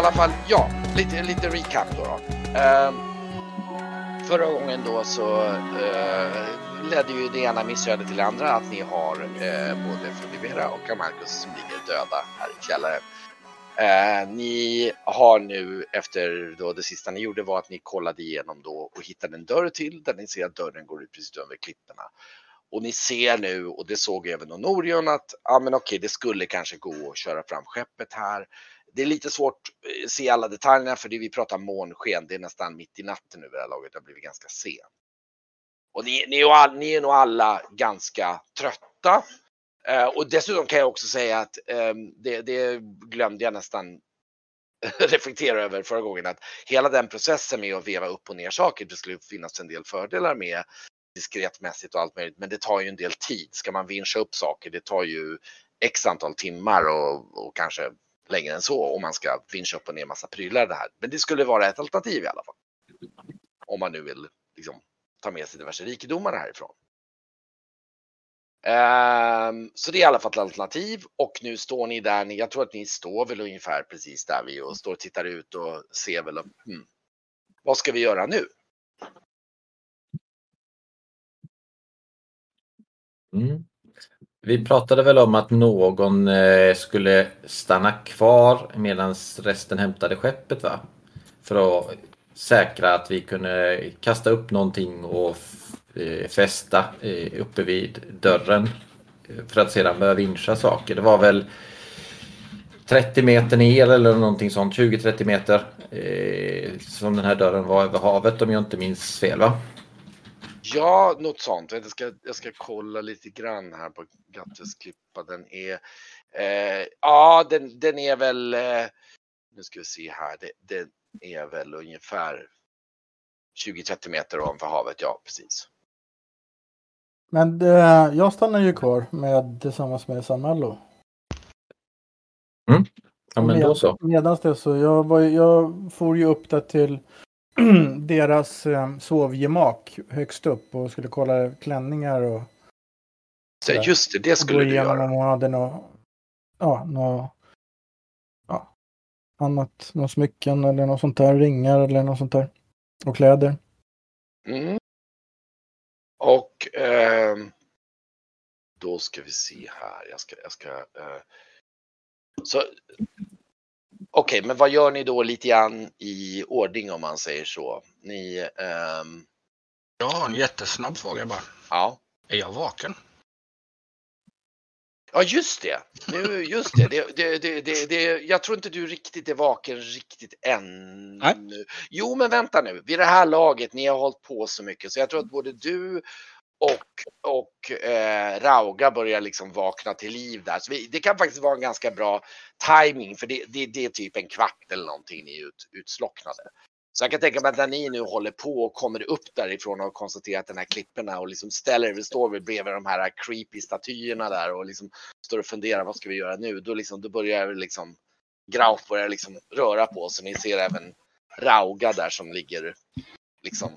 i alla fall, ja, lite, lite recap då. då. Eh, förra gången då så eh, ledde ju det ena missödet till det andra att ni har eh, både Flodivera och Amarcus som ligger döda här i källaren. Eh, ni har nu efter då det sista ni gjorde var att ni kollade igenom då och hittade en dörr till där ni ser att dörren går ut precis över klipporna. Och ni ser nu, och det såg även Onorion, att ja, men okej, det skulle kanske gå att köra fram skeppet här. Det är lite svårt att se alla detaljerna för det vi pratar månsken, det är nästan mitt i natten nu vid det här laget, det har blivit ganska sent. Och ni, ni, är, all, ni är nog alla ganska trötta. Eh, och dessutom kan jag också säga att eh, det, det glömde jag nästan reflektera över förra gången att hela den processen med att veva upp och ner saker, det skulle finnas en del fördelar med diskretmässigt och allt möjligt, men det tar ju en del tid. Ska man vinscha upp saker, det tar ju x antal timmar och, och kanske längre än så om man ska vinscha upp och ner massa prylar det här. Men det skulle vara ett alternativ i alla fall. Om man nu vill liksom, ta med sig diverse rikedomar härifrån. Um, så det är i alla fall ett alternativ och nu står ni där, jag tror att ni står väl ungefär precis där vi och står och tittar ut och ser väl, hmm, vad ska vi göra nu? Mm. Vi pratade väl om att någon eh, skulle stanna kvar medan resten hämtade skeppet va? För att säkra att vi kunde kasta upp någonting och eh, fästa eh, uppe vid dörren för att sedan börja vinscha saker. Det var väl 30 meter ner eller någonting sånt, 20-30 meter som den här dörren var över havet om jag inte minns fel va? Ja, något sånt. Jag ska, jag ska kolla lite grann här på Gattes klippa. Den är, eh, ja, den, den är väl, eh, nu ska vi se här, det, den är väl ungefär 20-30 meter ovanför havet, ja precis. Men eh, jag stannar ju kvar med tillsammans med Samello. Mm. Ja, men då så. Medan det så, jag, var, jag for ju upp där till deras eh, sovgemak högst upp och skulle kolla klänningar och så just det, det skulle du göra. Om hon hade något, ja, något, ja, annat, något smycken eller något sånt där, ringar eller något sånt där. Och kläder. Mm. Och eh, då ska vi se här, jag ska, jag ska eh, så Okej, okay, men vad gör ni då lite grann i ordning om man säger så? Ni... Um... Jag har en jättesnabb fråga bara. Ja. Är jag vaken? Ja, just det. Nu, just det. Det, det, det, det, det. Jag tror inte du riktigt är vaken riktigt än. Nej. Jo, men vänta nu. Vid det här laget, ni har hållit på så mycket så jag tror att både du och, och eh, Rauga börjar liksom vakna till liv där. Så vi, det kan faktiskt vara en ganska bra timing för det, det, det är typ en kvart eller någonting ni är ut, utslocknade. Så jag kan tänka mig att när ni nu håller på och kommer upp därifrån och konstaterat den här klipporna och liksom ställer er, står vi bredvid de här creepy statyerna där och liksom står och funderar vad ska vi göra nu? Då, liksom, då börjar liksom Grauf börjar liksom röra på sig. Ni ser även Rauga där som ligger liksom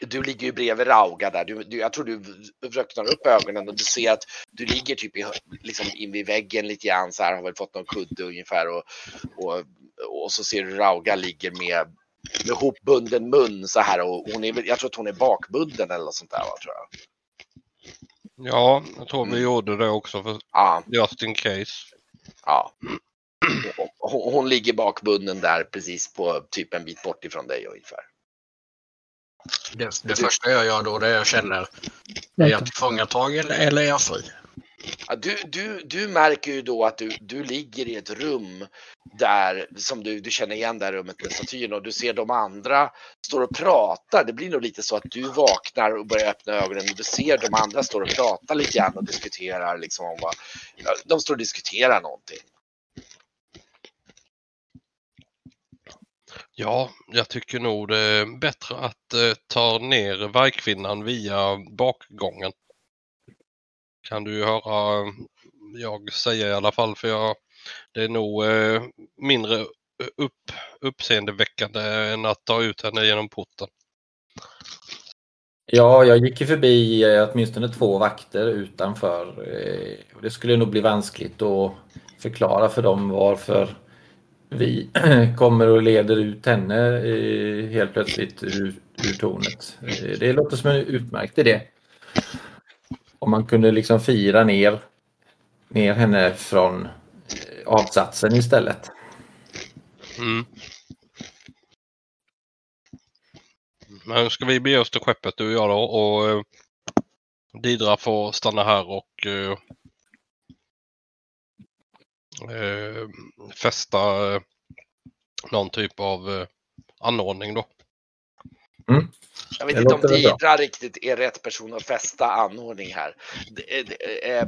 du ligger ju bredvid Rauga där. Du, du, jag tror du öppnar upp ögonen och du ser att du ligger typ i, liksom in vid väggen lite grann så här, har väl fått någon kudde ungefär och, och, och så ser du Rauga ligger med, med hopbunden mun så här och hon är, jag tror att hon är bakbunden eller något sånt där va, tror jag. Ja, jag tror vi mm. gjorde det också för ja. just in case. Ja. Hon, hon ligger bakbunden där precis på typ en bit bort ifrån dig ungefär. Det, det första jag gör då det är jag känner, är jag tillfångatagen eller är jag fri? Ja, du, du, du märker ju då att du, du ligger i ett rum där som du, du känner igen det rummet med statyn och du ser de andra står och pratar. Det blir nog lite så att du vaknar och börjar öppna ögonen och du ser de andra står och pratar lite grann och diskuterar liksom om vad, de står och diskuterar någonting. Ja, jag tycker nog det är bättre att eh, ta ner vargkvinnan via bakgången. Kan du höra mm, jag säga i alla fall för jag, det är nog eh, mindre eh, upp, uppseendeväckande än att ta ut henne genom porten. Ja, jag gick ju förbi eh, åtminstone två vakter utanför. Eh, och det skulle nog bli vanskligt att förklara för dem varför vi kommer och leder ut henne helt plötsligt ur, ur tornet. Eh, det låter som en utmärkt idé. Om man kunde liksom fira ner, ner henne från eh, avsatsen istället. Mm. Men ska vi bege oss till skeppet du och jag då och eh, Didra får stanna här och eh, eh, fästa eh, någon typ av eh, anordning då. Jag vet Det inte om. Didra riktigt är rätt person att fästa anordning här. Det, det, eh,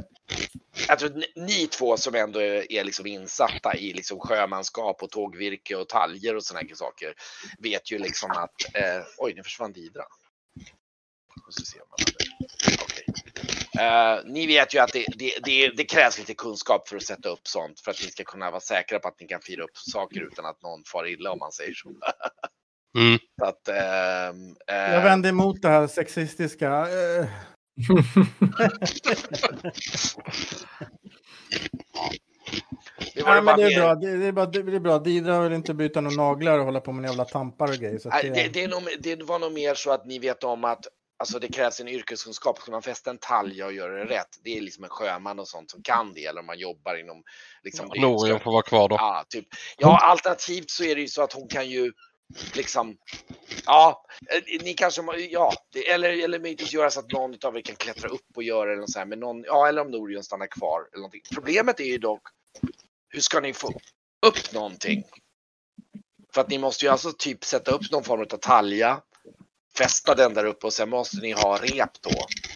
jag tror att ni- två som ändå är, är liksom insatta i liksom sjömanskap och tågvirke och taljer och sådana här saker vet ju liksom att, eh, oj nu försvann Didra. Och så ser man det. Okej. Eh, ni vet ju att det, det, det, det krävs lite kunskap för att sätta upp sånt för att ni ska kunna vara säkra på att ni kan fira upp saker utan att någon far illa om man säger så. Mm. Så att, ehm, eh, Jag vänder emot det här sexistiska. eh, det Nej, men är bra. Det det är, bara, det är bra. Didra vill inte byta några naglar och hålla på med jävla tampar och grejer. Så Nej, det, det, det, är nog, det var nog mer så att ni vet om att alltså, det krävs en yrkeskunskap. Ska man fästa en talja och göra det rätt, det är liksom en sjöman och sånt som kan det. Eller om man jobbar inom... Liksom, Norion så- får vara kvar då. Ja, typ. ja, alternativt så är det ju så att hon kan ju liksom... Ja, eh, ni kanske... Ja, eller, eller möjligtvis göra så att någon av er kan klättra upp och göra. Eller, så här, men någon, ja, eller om Norion stannar kvar. Eller någonting. Problemet är ju dock, hur ska ni få upp någonting? För att ni måste ju alltså typ sätta upp någon form av talja, fästa den där uppe och sen måste ni ha rep då.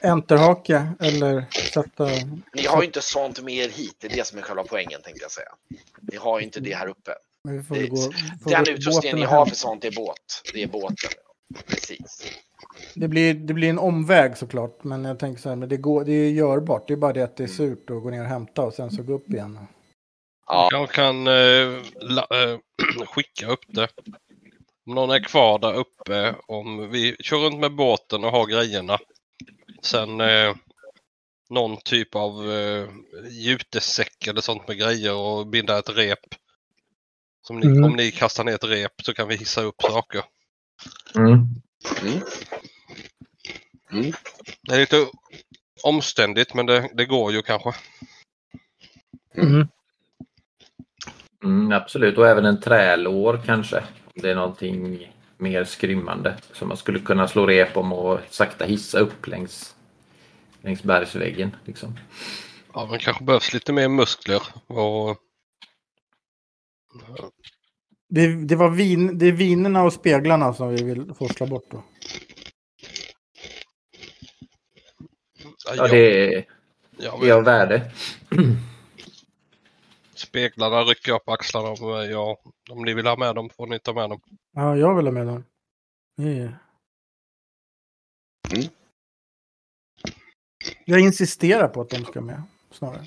enterhake eller sätta... Ni har ju inte sånt med er hit, det är det som är själva poängen tänkte jag säga. Ni har ju inte det här uppe. Men vi får Det- gå, får Den utrustningen ni har för sånt är båt. Det är båten. Precis. Det blir, det blir en omväg såklart. Men jag tänker så här, men det, går, det är görbart. Det är bara det att det är Mm. surt att gå ner och hämta och sen så gå upp igen. Ja, Jag kan eh, la, eh, skicka upp det. Om någon är kvar där uppe, om vi kör runt med båten och har grejerna. Sen eh, någon typ av eh, jutesäck eller sånt med grejer och binda ett rep. Som ni, Mm. Om ni kastar ner ett rep så kan vi hissa upp saker. Mm. Det är lite omständigt men det, det går ju kanske. Mm, absolut, och även en trälår kanske. Det är någonting mer skrymmande som man skulle kunna slå rep om och sakta hissa upp längs, längs bergsväggen. Liksom. Ja, men kanske behövs lite mer muskler. Och, Det, det, var vin, det är vinerna och speglarna som vi vill forsla bort då. Ja, det är, ja, det är av värde. Speglarna rycker jag på axlarna av mig. Ja, om ni vill ha med dem får ni ta med dem. Ja, jag vill ha med dem. Det är- Mm. Jag insisterar på att de ska med. Snarare.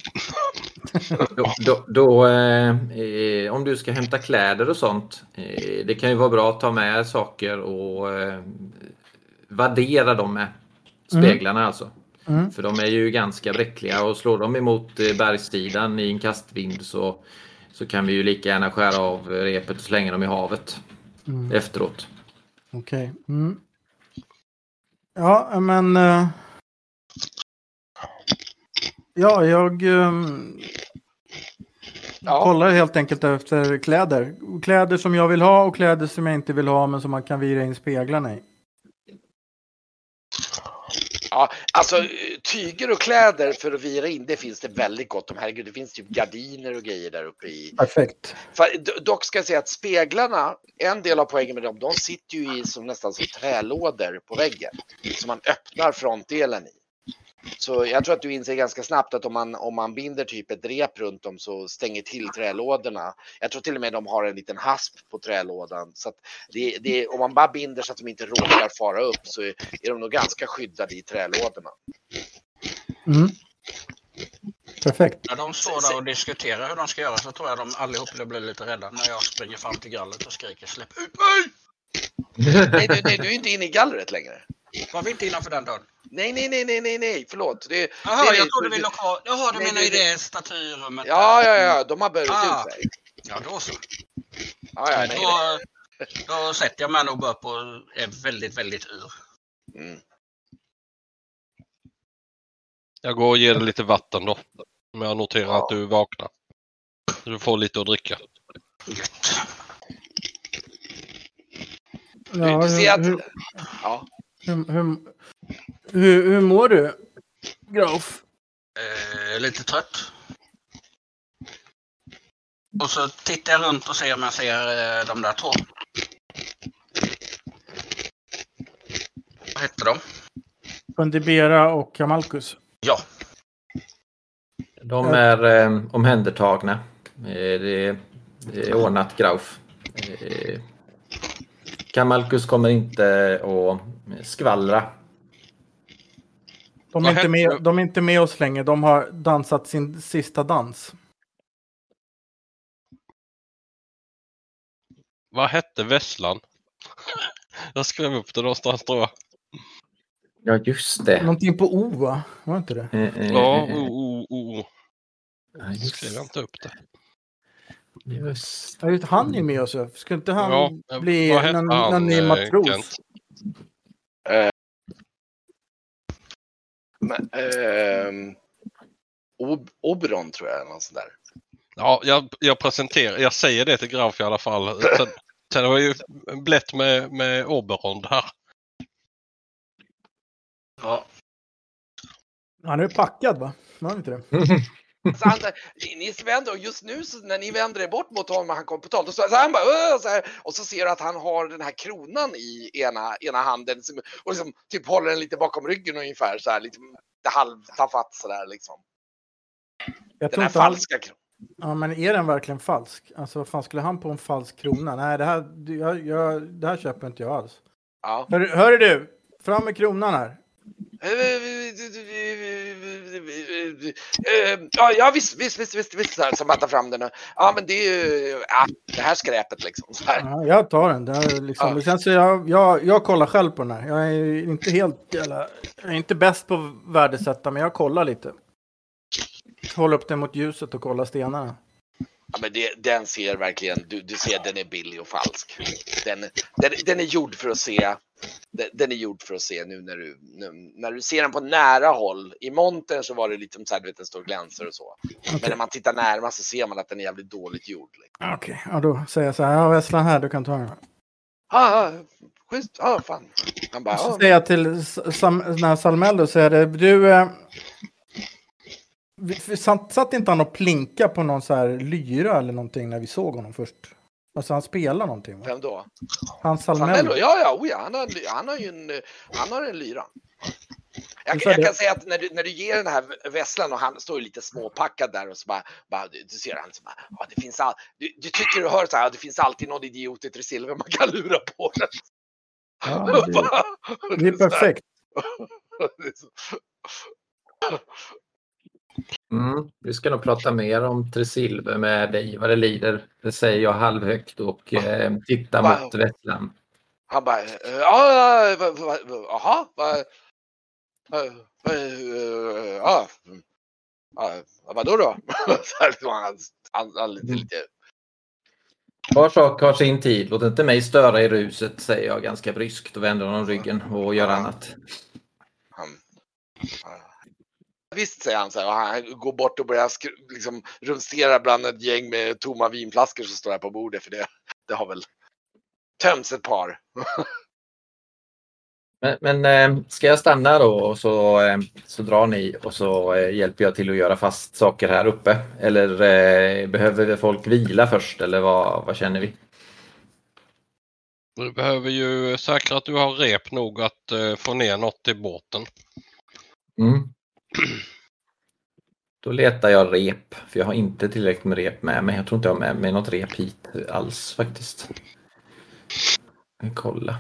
Då, då, då, eh, eh, om du ska hämta kläder och sånt. Eh, det kan ju vara bra att ta med saker och eh, vaddera dem med. Speglarna alltså. Mm. För de är ju ganska bräckliga och slår de emot eh, bergssidan i en kastvind så, så kan vi ju lika gärna skära av repet och slänga dem i havet Mm. efteråt. Okej. Mm. Ja, men... eh, ja, jag ehm, Ja. kollar helt enkelt efter kläder. Kläder som jag vill ha och kläder som jag inte vill ha men som man kan vira in speglarna i. ja, alltså tyger och kläder för att vira in, det finns det väldigt gott om. Herregud, det finns typ gardiner och grejer där uppe i. Perfekt. För, dock ska jag säga att speglarna, en del av poängen med dem, de sitter ju i som nästan som trälådor på väggen. Som man öppnar frontdelen i. Så jag tror att du inser ganska snabbt att om man, om man binder typ ett rep runt dem så stänger till trälådorna. Jag tror till och med de har en liten hasp på trälådan. Så att det, det, om man bara binder så att de inte råkar fara upp så är, är de nog ganska skyddade i trälådorna. Mm. Perfekt. När de står där och diskuterar hur de ska göra så tror jag de allihop blir lite rädda när jag springer fram till gallret och skriker släpp ut mig! Nej, du, nej, du är inte inne i gallret längre. Var vi inte innanför den dörren? Nej, nej, nej, nej, nej, nej, förlåt. Det, Jaha, det, jag trodde vi låg kvar. Jaha, du Nej, menar i det statyrummet? Ja, ja, ja, de har börjat Ah. ut sig. Ja, då så. Ja, ja, nej, Då, då sätter jag mig nog upp och är väldigt, väldigt ur. Mm. Jag går och ger dig lite vatten då. Om jag noterar Ja. att du vaknar. Du får lite att dricka. Gött. Ja, du ser att... hur, Ja, hur, hur, hur, hur mår du, Graf? Eh, lite trött. Och så tittar jag runt och ser om jag ser eh, de där två. Vad hette de? Fundibera och Kamalkus. Ja, De är eh, omhändertagna. Eh, det, det är ordnat Grauf. Eh, Kamalkus kommer inte att skvallra. De är, inte med, de är inte med oss längre. De har dansat sin sista dans. Vad hette Vesslan? Jag skrev upp det någonstans tror jag. Ja, just det. Någonting på O, va? Var inte det? Eh, eh, Ja, eh, oh, oh, oh. ja, just, Skrev jag inte upp det? Just. Ja, just han är med oss. Ska inte han Ja, eh, bli någon, han, någon ny eh, matros? Kent? men... ehm, Ob- Oberon tror jag, eller något sånt där. Ja, jag, jag presenterar, jag säger det till Graf i alla fall. Sen, sen var ju blött med, med Oberon här. ja. Han är packad, va? Han inte det? Så han, ni vänder, och just nu så när ni vänder er bort mot honom och han kommer på tal, då står så han bara så här, och så ser du att han har den här kronan i ena, ena handen som, och liksom typ håller den lite bakom ryggen ungefär så här lite halvtafatt sådär liksom. Jag Den här inte han... falska kronan. Ja, men är den verkligen falsk? Alltså, vad fan skulle han på en falsk krona? Nej, det här, jag, jag, det här köper inte jag alls. Ja. Hör, hör du! Fram med kronan här. Eh, Ja, ja visst, visst, visst, visst, visst så här, så man tar fram den. och- Ja, men det är ju ja, det här skräpet liksom. Så här. Ja, jag tar den. Det, är liksom, Ja. känns, så jag, jag, jag kollar själv på den här. Jag är inte helt jävla, Jag är inte bäst på att värdesätta, men jag kollar lite. Håller upp den mot ljuset och kollar stenarna. Ja, men det, den ser verkligen, du, du ser den är billig och falsk. Den, den, den är gjord för att se, den, är gjord för att se nu när du, nu, när du ser den på nära håll. I montern så var det lite så här, du vet, den står och glänser och så. Men när man tittar närmare så ser man att den är jävligt dåligt gjord. Liksom. Okej, ja, då säger jag så här. Ja, Vesslan här, du kan ta den. Ah, schysst, ah, fan. Han bara, Så säger jag till Sam, när Salmello, säger det, du... Eh, satt inte han och plinka på någon så här lyra eller någonting när vi såg honom först? Alltså han spelar någonting va? vem då? Han? Salmello. Ja, ja, oh, ja han, har, han har ju en, han har en lyra. Jag, jag kan säga att när du, när du ger den här vässlan och han står ju lite småpackad där och så bara, bara du, du ser han så bara, ja, det finns all, du, du tycker du hör så här, det finns alltid någon idiot i Tresilver man kan lura på den. Ja, det, det är perfekt. Mm. Vi ska nog prata mer om Tresilver med dig vad det lider. Det säger jag halvhögt och eh, tittar Wow. mot Västland. Han bara, eh, ja, ja, va- va- va- jaha, vad, eh, ja, mm. vadå då? Han, han, han lite, lite, Var sak har sin tid. Låt inte mig störa i ruset, säger jag ganska bryskt och vänder honom ryggen och gör annat. Han. Visst, säger han så här, och han går bort och börjar liksom, rumstera bland ett gäng med tomma vinflaskor som står här på bordet, för det, det har väl tömts ett par. Men, men eh, ska jag stanna då och så, eh, så drar ni och så eh, hjälper jag till att göra fast saker här uppe? Eller eh, behöver folk vila först eller vad, vad känner vi? Du behöver ju säkra att du har rep nog att få ner något i båten. Mm. Då letar jag rep, för jag har inte tillräckligt med rep med mig. Jag tror inte jag har med mig något rep hit alls faktiskt. Kolla.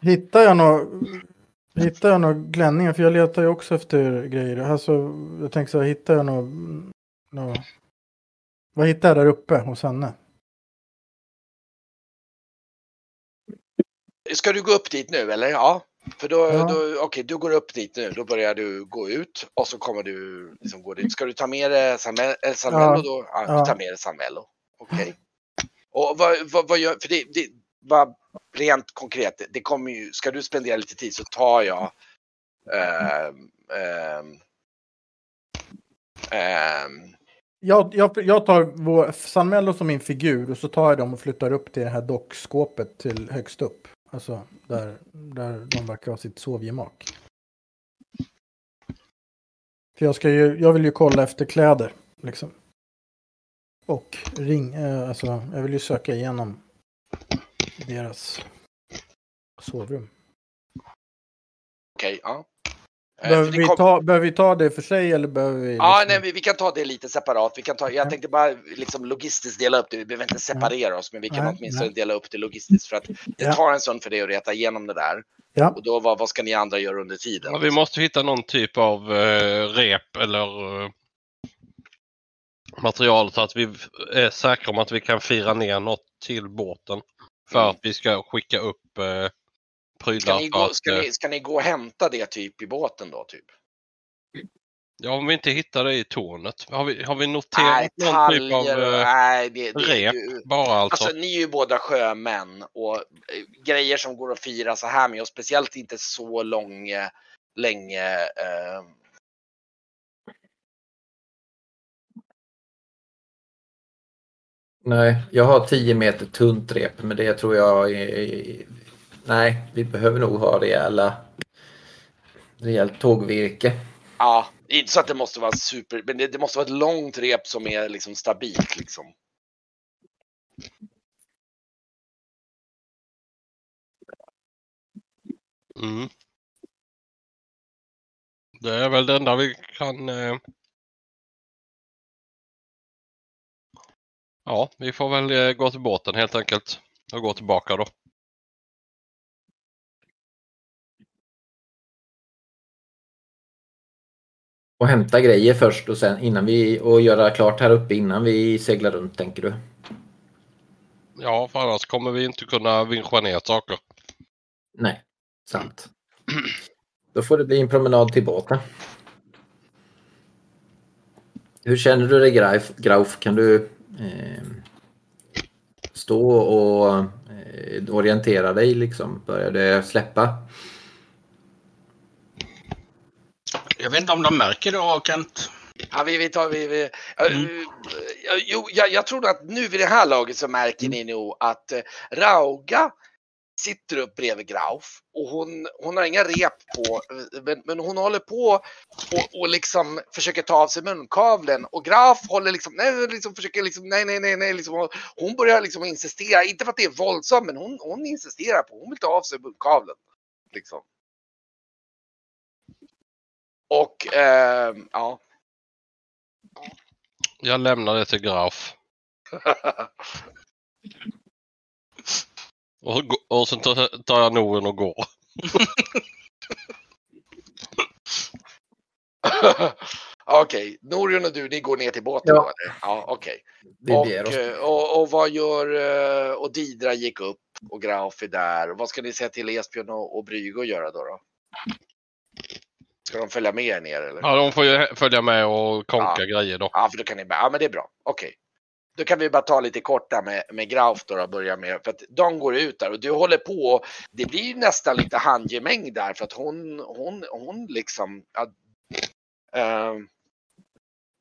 Hittar jag några Hittar jag några glänningar? För jag letar ju också efter grejer. Alltså, jag tänker så här, hittar jag några... några... Vad hittar jag där uppe hos henne? Ska du gå upp dit nu eller? Ja. För då, Ja. då okej, du går upp dit nu. Då börjar du gå ut och så kommer du liksom gå dit. Ska du ta med dig eh, Samuello Ja. då? Ja, Ja. tar med dig Samuello. Okej. Och vad, vad, vad gör, för det, det var rent konkret, det, kommer ju, ska du spendera lite tid så tar jag ehm, ehm, Jag, jag, jag tar vår San Mello som min figur och så tar jag dem och flyttar upp till det här dockskåpet till högst upp. Alltså där, där de verkar ha sitt sovgemak. För jag, ska ju, jag vill ju kolla efter kläder liksom. Och ring, eh, alltså jag vill ju söka igenom deras sovrum. Okej, ja. Eh, Behöver vi, kom- ta, behöver vi ta det för sig eller behöver vi? Ja, liksom- nej, vi, vi kan ta det lite separat. Vi kan ta, jag Ja. tänkte bara liksom logistiskt dela upp det. Vi behöver inte separera oss, men vi kan Nej, åtminstone nej. dela upp det logistiskt för att det Ja. tar en stund för dig att reta igenom det där. Ja. Och då, vad, vad ska ni andra göra under tiden? Ja, vi måste hitta någon typ av eh, rep eller eh, material så att vi är säkra om att vi kan fira ner något till båten. För Mm. att vi ska skicka upp eh, Ska prylar. ni, för gå, att, ska, ni, ska ni gå och hämta det typ i båten då? Typ? Ja, om vi inte hittar det i tornet. Har vi, har vi Nej, noterat någon typ av eh, nej, det, det, rep? det, bara alltså? Alltså ni är ju båda sjömän och eh, grejer som går att fira så här med och speciellt inte så lång, länge. Eh, Nej, jag har 10 meter tunt rep men det tror jag är... Nej, vi behöver nog ha rejäla... Rejält tågvirke. ja, inte så att det måste vara super, men det, det måste vara ett långt rep som är liksom stabilt liksom. Mm. Det är väl det enda vi kan... Eh... Ja, vi får väl eh, gå till båten helt enkelt och gå tillbaka då. Och hämta grejer först och sen innan vi... Och göra klart här uppe innan vi seglar runt tänker du? Ja, för annars kommer vi inte kunna vinscha ner saker. Nej, sant. Då får det bli en promenad till båten. Hur känner du dig Grauf? Grauf? Kan du eh, stå och eh, orientera dig liksom? Börjar det släppa? Jag vet inte om de märker det, Kent. Ja, vi, vi tar, vi, vi, Mm. eh, jo, jag, jag tror att nu vid det här laget så märker ni nog att eh, Rauga sitter upp bredvid Grauf och hon, hon har inga rep på, eh, men, men hon håller på och, och liksom försöker ta av sig munkavlen och Grauf håller liksom, nej, liksom försöker liksom, nej, nej, nej, nej, liksom, hon börjar liksom insistera, inte för att det är våldsamt, men hon, hon insisterar på, hon vill ta av sig munkavlen. Liksom. Och eh, ja. Jag lämnar det till Graf. Och, och sen tar jag Noren och går. Okej, Norion och du, ni går ner till båten Ja. då? Ja, okej. Vi Och, eh, och, och vad gör, eh, och Didra gick upp och Grauf är där. Vad ska ni säga till Esbjörn och, och Brygo göra då? då? Ska de följa med er ner eller? Ja, de får ju följa med och konka Ja. grejer då. Ja, för då kan ni bara, ja men det är bra, okej. Då kan vi bara ta lite kort där med, med Grauf då och börja med, för att de går ut där och du håller på, och det blir ju nästan lite handgemäng där för att hon, hon, hon liksom, ja, ehm,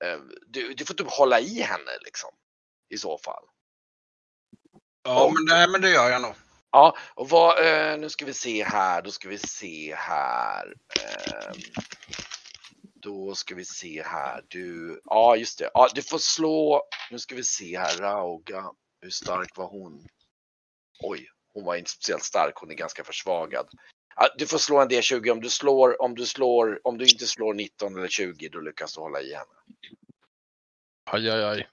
eh, du, du får typ hålla i henne liksom, i så fall. Ja, Och- men det, men det gör jag nog. Ja, och vad, eh, nu ska vi se här, då ska vi se här. ehm, då ska vi se här, du, ja just det, ja, du får slå, nu ska vi se här, Rauga, hur stark var hon? Oj, hon var inte speciellt stark, hon är ganska försvagad. Ja, du får slå en D20 om du slår, om du slår, om du inte slår 19 eller 20, då lyckas du hålla i henne. Aj, aj, aj.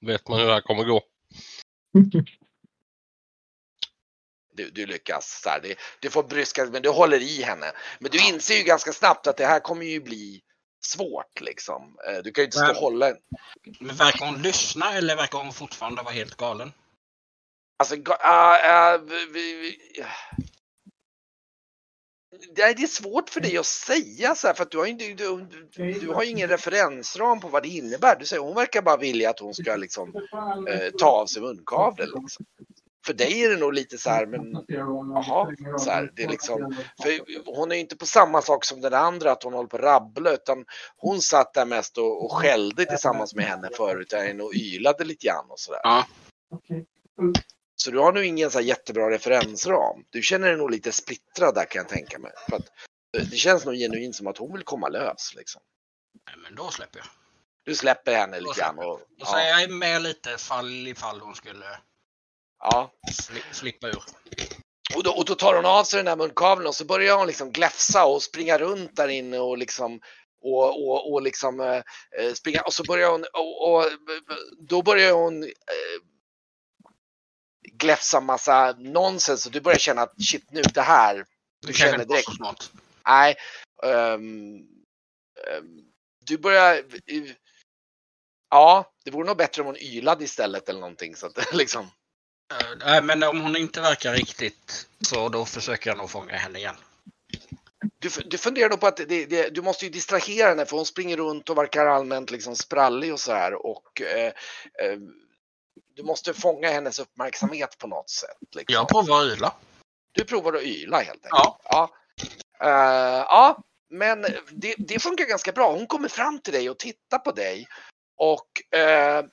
Vet man hur det här kommer gå? Du, du lyckas. Så här, det, du får bryska, men du håller i henne. Men du inser ju ganska snabbt att det här kommer ju bli svårt liksom. Eh, Du kan ju inte stå Men- och hålla. Men verkar hon lyssna eller verkar hon fortfarande vara helt galen? Alltså, ah, ah, vi, vi, vi, det är svårt för dig att säga så här för att du har ju du, du, du har ingen referensram på vad det innebär. Du säger hon verkar bara vilja att hon ska liksom eh, ta av sig munkavlen. Liksom. För dig är det nog lite så här, men jaha, så här, det är liksom, för hon är ju inte på samma sak som den andra att hon håller på att rabbla utan hon satt där mest och, och skällde tillsammans med henne förut och ylade lite grann och sådär. Ja. Så du har nog ingen så här jättebra referensram. Du känner dig nog lite splittrad där kan jag tänka mig. För att det känns nog genuint som att hon vill komma lös liksom. Nej, men då släpper jag. Du släpper henne Då lite grann. Och, Och så ja, är jag med lite fall ifall hon skulle ja. sli- slippa ur. Och, då, och då tar hon av sig den där munkavlen och så börjar hon liksom gläfsa och springa runt där inne och liksom och, och, och liksom eh, eh, springa och så börjar hon och, och då börjar hon eh, gläfsa massa nonsens och du börjar känna att shit nu det här. Det Du kanske känner inte direkt. så. Nej. ehm, ehm, du börjar. eh, Ja, det vore nog bättre om hon ylade istället eller någonting så att liksom. Eh, Nej, men om hon inte verkar riktigt så då försöker jag nog fånga henne igen. Du, du funderar nog på att det, det, du måste ju distrahera henne för hon springer runt och verkar allmänt liksom sprallig och så här och eh, eh, du måste fånga hennes uppmärksamhet på något sätt. Liksom. Jag provar att yla. Du provar att yla helt enkelt. Ja. Ja, Eh, ja men det, det funkar ganska bra. Hon kommer fram till dig och tittar på dig och eh,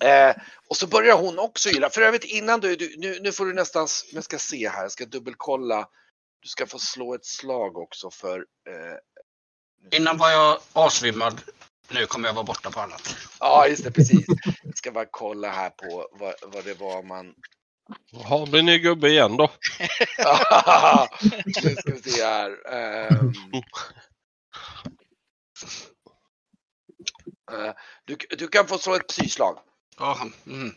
eh, och så börjar hon också yla. För övrigt innan du, du nu, nu får du nästan, jag ska se här, jag ska dubbelkolla. Du ska få slå ett slag också för eh, Innan var jag asvimmad. Nu kommer jag vara borta på annat. Ja, just det, precis. Jag ska bara kolla här på vad, vad det var man... Jaha, blir ni gubbe igen då? nu ska vi se här. Ehm. Eh, du, du kan få slå ett psyslag. Ja, mm.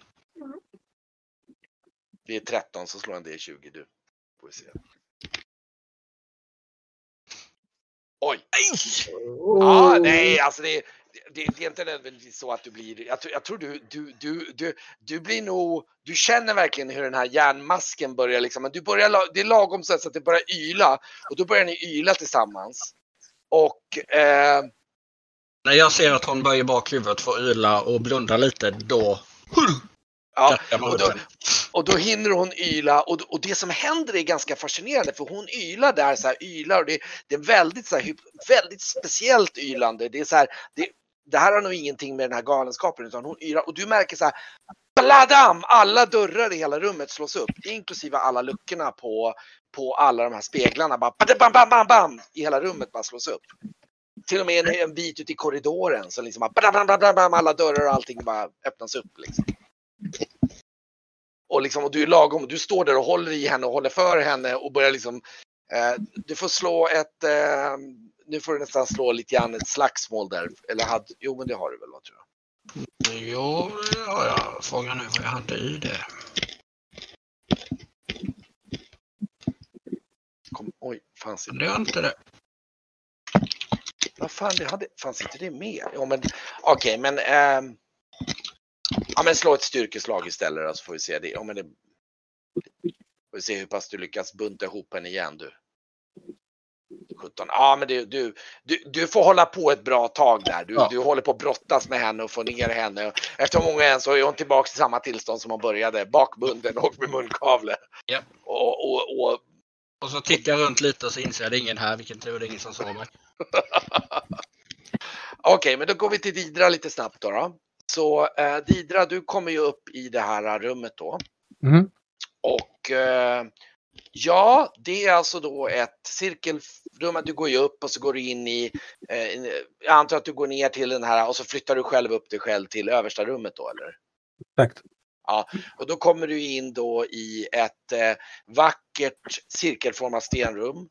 Det är 13 så slår en D20 du. Får vi se. Oj! Ja, nej, alltså det, det, det är inte nödvändigtvis så att du blir, jag tror, jag tror du, du, du, du, du blir nog, du känner verkligen hur den här järnmasken börjar liksom, men du börjar, det är lagom så att det börjar yla och då börjar ni yla tillsammans. Och eh, När jag ser att hon böjer bak huvudet för att yla och blundar lite, då ja, och då, och då hinner hon yla och, och det som händer är ganska fascinerande för hon ylar där så här ylar och det, det är väldigt så här, väldigt speciellt ylande. Det är så här, det, det här har nog ingenting med den här galenskapen utan hon ylar och du märker så här Bladam! Alla dörrar i hela rummet slås upp inklusive alla luckorna på, på alla de här speglarna. Bara bam, bam, bam, bam, i hela rummet bara slås upp. Till och med en, en bit ut i korridoren så liksom bara bam, bam, bam, bam, alla dörrar och allting bara öppnas upp. Liksom. Och, liksom, och du är lagom, du står där och håller i henne och håller för henne och börjar liksom eh, Du får slå ett eh, Nu får du nästan slå lite grann ett slagsmål där. Eller hade, jo men det har du väl va, tror jag. Jo, ja, jag frågar nu vad jag hade i det. Kom, oj, fanns inte Det var inte det. Vad fan, det hade, fanns inte det med? Ja, men okej, men. ehm, ja, men slå ett styrkeslag istället så får vi se det. Ja, men det. Får vi se hur pass du lyckas bunta ihop henne igen du. 17. Ja, men du, du, du, du får hålla på ett bra tag där. Du, Ja. du håller på att brottas med henne och få ner henne. Efter många än så är hon tillbaka i samma tillstånd som hon började. Bakbunden och med munkavle. Ja. Och, och, och Och så tittar jag runt lite och så inser jag att det är ingen här. Vilken tur, det är ingen som såg mig. Okej, men då går vi till Didra lite snabbt då. då. Så eh, Didra, du kommer ju upp i det här rummet då. Mhm. Och eh, ja, det är alltså då ett cirkelrum. Du går ju upp och så går du in i, eh, jag antar att du går ner till den här och så flyttar du själv upp dig själv till översta rummet då eller? Exakt. Och då kommer du in då i ett eh, vackert cirkelformat stenrum.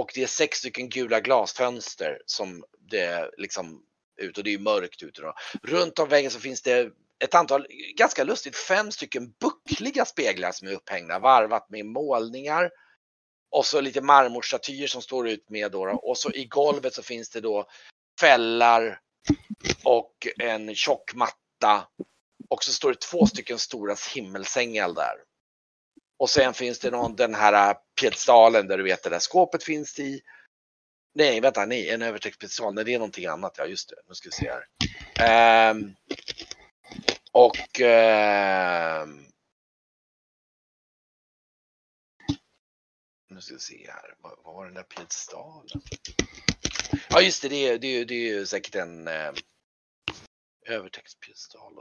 Och det är sex stycken gula glasfönster som det liksom ut och det är mörkt ute då. Runt om väggen så finns det ett antal, ganska lustigt, fem stycken buckliga speglar som är upphängda varvat med målningar. Och så lite marmorstatyer som står ut med då, då. Och så i golvet så finns det då fällar och en tjock matta och så står det två stycken stora himmelsängar där. Och sen finns det någon, den här äh, piedestalen där du vet det där skåpet finns i. Nej, vänta, nej, en övertäckspiedestal, nej det är någonting annat, ja just det, nu ska vi se här. Um, och um, nu ska vi se här, vad, vad var den där piedestalen? Ja just det, det är, det är, det är ju säkert en eh, övertäckspiedestal.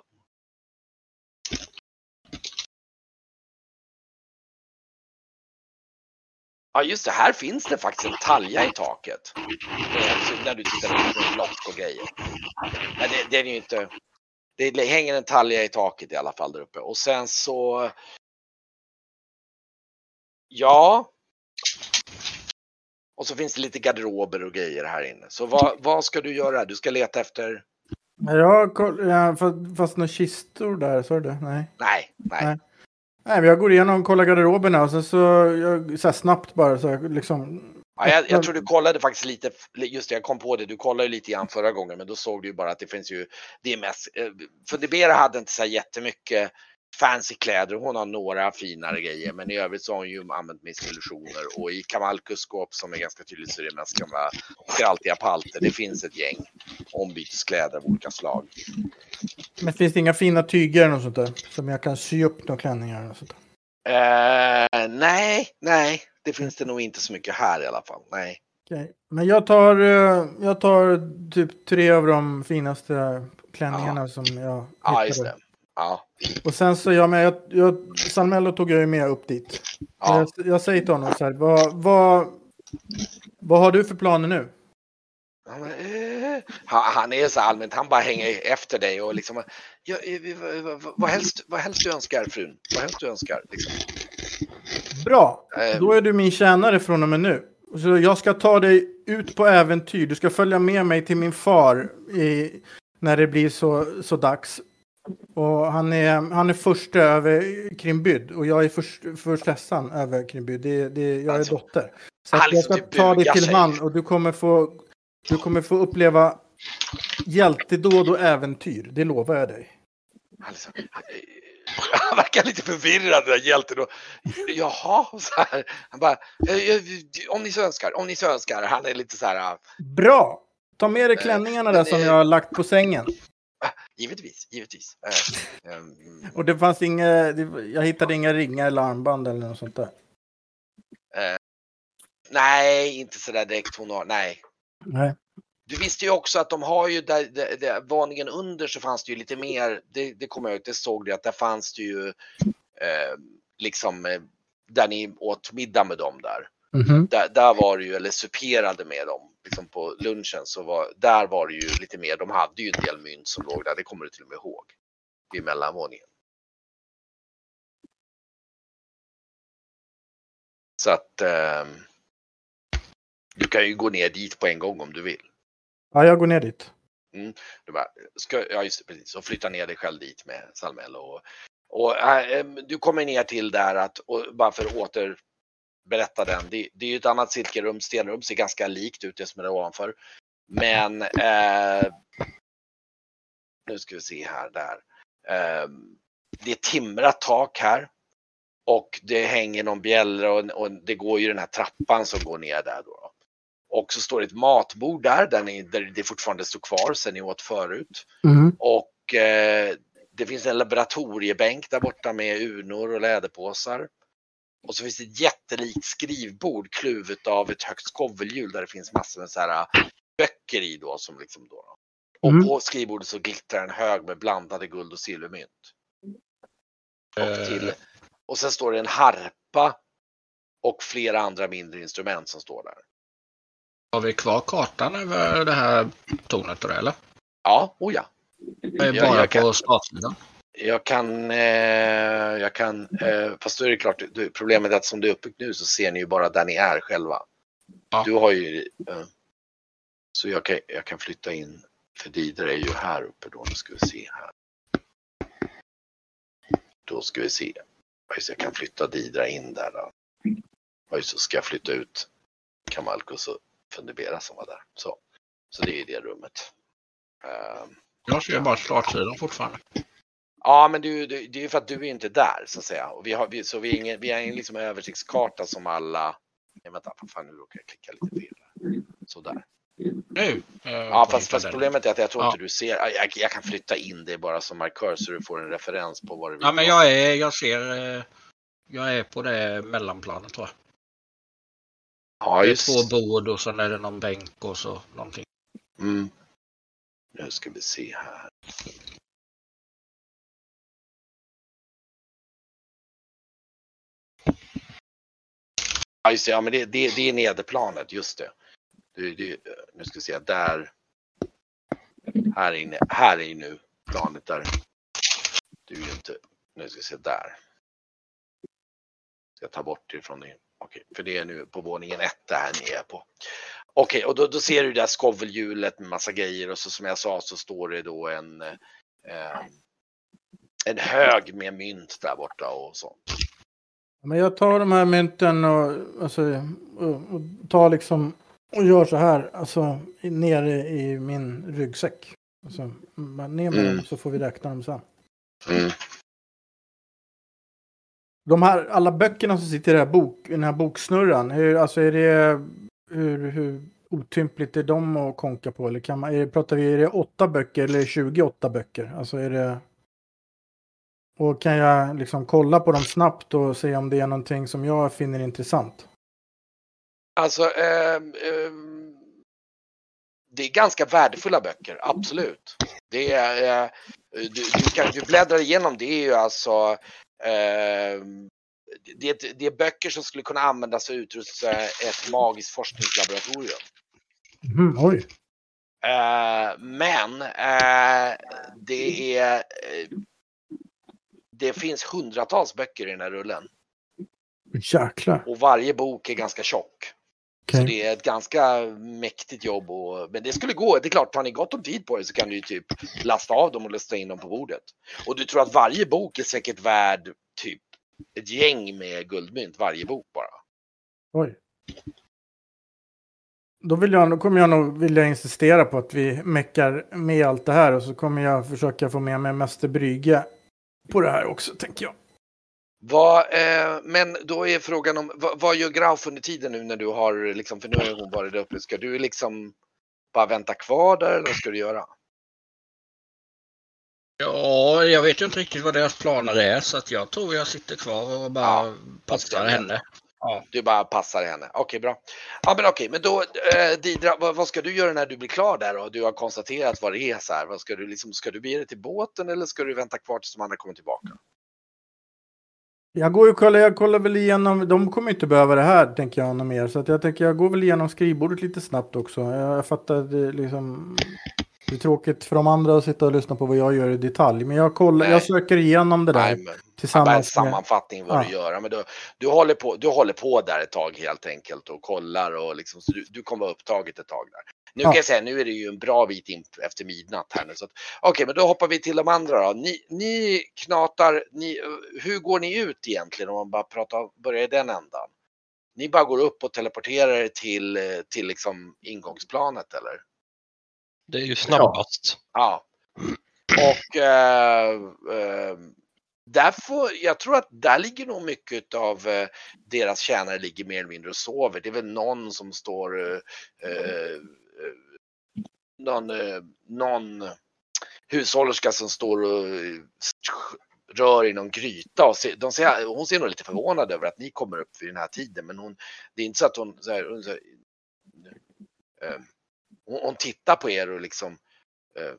Ja just det, här finns det faktiskt en talja i taket. Eh, När du tittar på lock och grejer. Men det, det är ju inte. Det hänger en talja i taket i alla fall där uppe och sen så. Ja. Och så finns det lite garderober och grejer här inne. Så vad, vad ska du göra? Du ska leta efter? Ja, koll- ja, fast, fast några kistor där, sa du det? Nej. Nej, nej. Nej. Nej, jag går igenom och kollar garderoberna och sen så, jag, så här snabbt bara så jag liksom. Ja, jag, jag tror du kollade faktiskt lite, just det, jag kom på det, du kollade ju lite grann förra gången, men då såg du ju bara att det finns ju, det är mest, eh, för Debera hade inte så här jättemycket fancy kläder, hon har några finare grejer, men i övrigt så har hon ju använt mest illusioner och i Kamalkus skåp som är ganska tydligt så är det mest gamla skraltiga palter. Det finns ett gäng ombyteskläder av olika slag. Men finns det inga fina tyger något sånt där? Som jag kan sy upp några klänningar något sånt där? Eh, nej, nej, det finns det nog inte så mycket här i alla fall. Nej. Okej. Men jag tar, eh, jag tar typ tre av de finaste klänningarna som jag Ja, just hittade. det. Ja, Och sen så, ja, men jag, jag, Salmello tog jag ju med upp dit. ja. Jag, jag säger till honom så här, vad, vad, vad har du för planer nu? Han, bara, eh. han, han är så allmänt, han bara hänger efter dig och liksom, ja, eh, vad, vad, vad, helst, vad helst du önskar frun, vad helst du önskar. Liksom. Bra, Eh. då är du min tjänare från och med nu. Så jag ska ta dig ut på äventyr. Du ska följa med mig till min far i, när det blir så, så dags. Och han är, han är första över Krimbyd och jag är först, förstessan över Krimbyd. Det, det, jag är Alltså, dotter. Så jag ska liksom ta dig till han och du kommer få, du kommer få uppleva hjältedåd och äventyr. Det lovar jag dig. Eh, han verkar lite förvirrad den där hjälten. Och, Jaha, så här. Han bara, eh, eh, om ni så önskar, om ni så önskar. Han är lite så här, ah, Bra! Ta med dig Eh, klänningarna där som jag har lagt på sängen. Givetvis, givetvis. Ehm, Och det fanns inga, jag hittade inga ringar eller armband eller något sånt där. nej, inte så där direkt hon har, nej. Nej. Du visste ju också att de har ju där, där, där våningen under så fanns det ju lite mer. Det, det kommer jag ihåg, det såg du att där fanns det ju eh, liksom eh, där ni åt middag med dem där. Mhm. Där, där var det ju, eller superade med dem liksom på lunchen så var, där var det ju lite mer. De hade ju en del mynt som låg där, det kommer du till och med ihåg. Vid mellanvåningen. Så att ehm, du kan ju gå ner dit på en gång om du vill. Ja, jag går ner dit. Du bara, ska, ja just det, precis. Och flytta ner dig själv dit med Salmello. Och, och äh, du kommer ner till där att, och bara för att åter berätta den. Det, det är ju ett annat cirkelrum, stenrum, ser ganska likt ut det som är där ovanför. Men eh, nu ska vi se här, där. Eh, det är timrat tak här. Och det hänger någon bjällra och, och det går ju den här trappan som går ner där då. Och så står det ett matbord där, där, ni, där det fortfarande står kvar sen ni åt förut. Mhm. Och eh, det finns en laboratoriebänk där borta med urnor och läderpåsar. Och så finns det ett jättelikt skrivbord kluvet av ett högt skovelhjul där det finns massor med så här äh, böcker i då som liksom då. Och Mm. på skrivbordet så glittrar en hög med blandade guld och silvermynt. Och, till, och sen står det en harpa och flera andra mindre instrument som står där. Har vi kvar kartan över det här tornet då eller? Ja, oh ja. Eh, Ja, Bara jag kan- på startsidan? Jag kan, eh, jag kan, eh, fast då är det klart, problemet är att som det är uppbyggt nu så ser ni ju bara där ni är själva. Ja. Du har ju, eh, så jag kan, jag kan flytta in, för Didra är ju här uppe då, nu ska vi se här. Då ska vi se, jag kan flytta Didra in där då. Det, så ska jag flytta ut Kamalkus och Fundibera som var där. Så, så det är det rummet. Eh, Jag ser bara startsidan fortfarande. Ja, men du, det, det är ju för att du är inte där så att säga. Och vi har, vi, så vi är ingen, vi har ingen liksom översiktskarta som alla... Nej, vänta, vad fan nu råkar jag klicka lite fel. Sådär. Nu. eh, Ja, fast, fast problemet är att jag tror Ja. inte du ser. Jag, jag kan flytta in det bara som markör så du får en referens på vad du vill. Ja, men jag är, jag ser, eh, jag är på det mellanplanet tror jag. Ja, Det är just två bord och sen är det någon bänk och så någonting. Mm. Nu ska vi se här. Ja, just det. Ja, men det, det, det är nederplanet, just det. det, det nu ska vi se, där. Här inne, här är nu planet där. Du är ju inte, nu ska vi se där. Jag tar bort det från det. Okej, för det är nu på våningen ett där ni är på. Okej, och då, då ser du det där skovelhjulet med massa grejer och så som jag sa så står det då en eh, en hög med mynt där borta och sånt. Men jag tar de här mynten och, alltså, och, och tar liksom och gör så här, alltså nere i min ryggsäck. Alltså, ner med Mm. dem så får vi räkna dem sen. Mm. De här, alla böckerna som sitter i den här, bok, i den här boksnurran, hur, alltså är det, hur, hur otympligt är de att konka på? Eller kan man, är det, pratar vi, är det åtta böcker eller 28 böcker? Alltså är det... Och kan jag liksom kolla på dem snabbt och se om det är någonting som jag finner intressant? Alltså, ehm, ehm, det är ganska värdefulla böcker, absolut. Det är, eh, du, du, kan, du bläddrar igenom, det är ju alltså ehm, det, är- det är böcker som skulle kunna användas för att utrusta ett magiskt forskningslaboratorium. Mhm, oj. Eh, men eh, det är eh, det finns hundratals böcker i den här rullen Jäklar. och varje bok är ganska tjock. Okej. Så det är ett ganska mäktigt jobb. Och, men det skulle gå. Det är klart, har ni gott om tid på det så kan du ju typ lasta av dem och lasta in dem på bordet. Och du tror att varje bok är säkert värd typ ett gäng med guldmynt, varje bok bara. Oj. Då, vill jag, då kommer jag nog vilja insistera på att vi meckar med allt det här och så kommer jag försöka få med mig Mäster Brygge på det här också, tänker jag. Vad, eh, men då är frågan om, vad, vad gör Grauf under tiden nu när du har, liksom, för nu har hon varit där uppe, ska du liksom bara vänta kvar där eller vad ska du göra? Ja, jag vet ju inte riktigt vad deras planer är så att jag tror jag sitter kvar och bara Ja, passar henne. Ja. Du bara passar henne. Okej, bra. Ja, men okej, men då eh, Didra, vad, vad ska du göra när du blir klar där och du har konstaterat vad det är så här? Vad ska du liksom, ska du bege dig till båten eller ska du vänta kvar tills de andra kommer tillbaka? Jag går ju och kollar, jag kollar väl igenom, de kommer inte behöva det här tänker jag något mer. Så att jag tänker jag går väl igenom skrivbordet lite snabbt också. Jag, jag fattar det liksom. Det är tråkigt för de andra att sitta och lyssna på vad jag gör i detalj. Men jag kollar, Nej. jag söker igenom det där Nej, men, bara en tillsammans med... sammanfattning vad Ja. du gör. Men du, du, håller på, du håller på där ett tag helt enkelt och kollar och liksom, så du, du kommer vara upptaget ett tag där. Nu Ja. kan jag säga, nu är det ju en bra bit in efter midnatt här nu. Okej, men då hoppar vi till de andra då. Ni, ni knatar, ni, hur går ni ut egentligen om man bara pratar, börjar i den ändan? Ni bara går upp och teleporterar er till, till liksom ingångsplanet eller? Det är ju snabbast. Ja. Och eh, eh, där får, jag tror att där ligger nog mycket av eh, deras tjänare ligger mer eller mindre och sover. Det är väl någon som står, eh, eh, eh någon, eh, någon hushållerska som står och eh, rör i någon gryta och ser, de ser, hon ser nog lite förvånad över att ni kommer upp vid den här tiden men hon, det är inte så att hon, så här, hon, så här, eh, hon, hon tittar på er och liksom eh,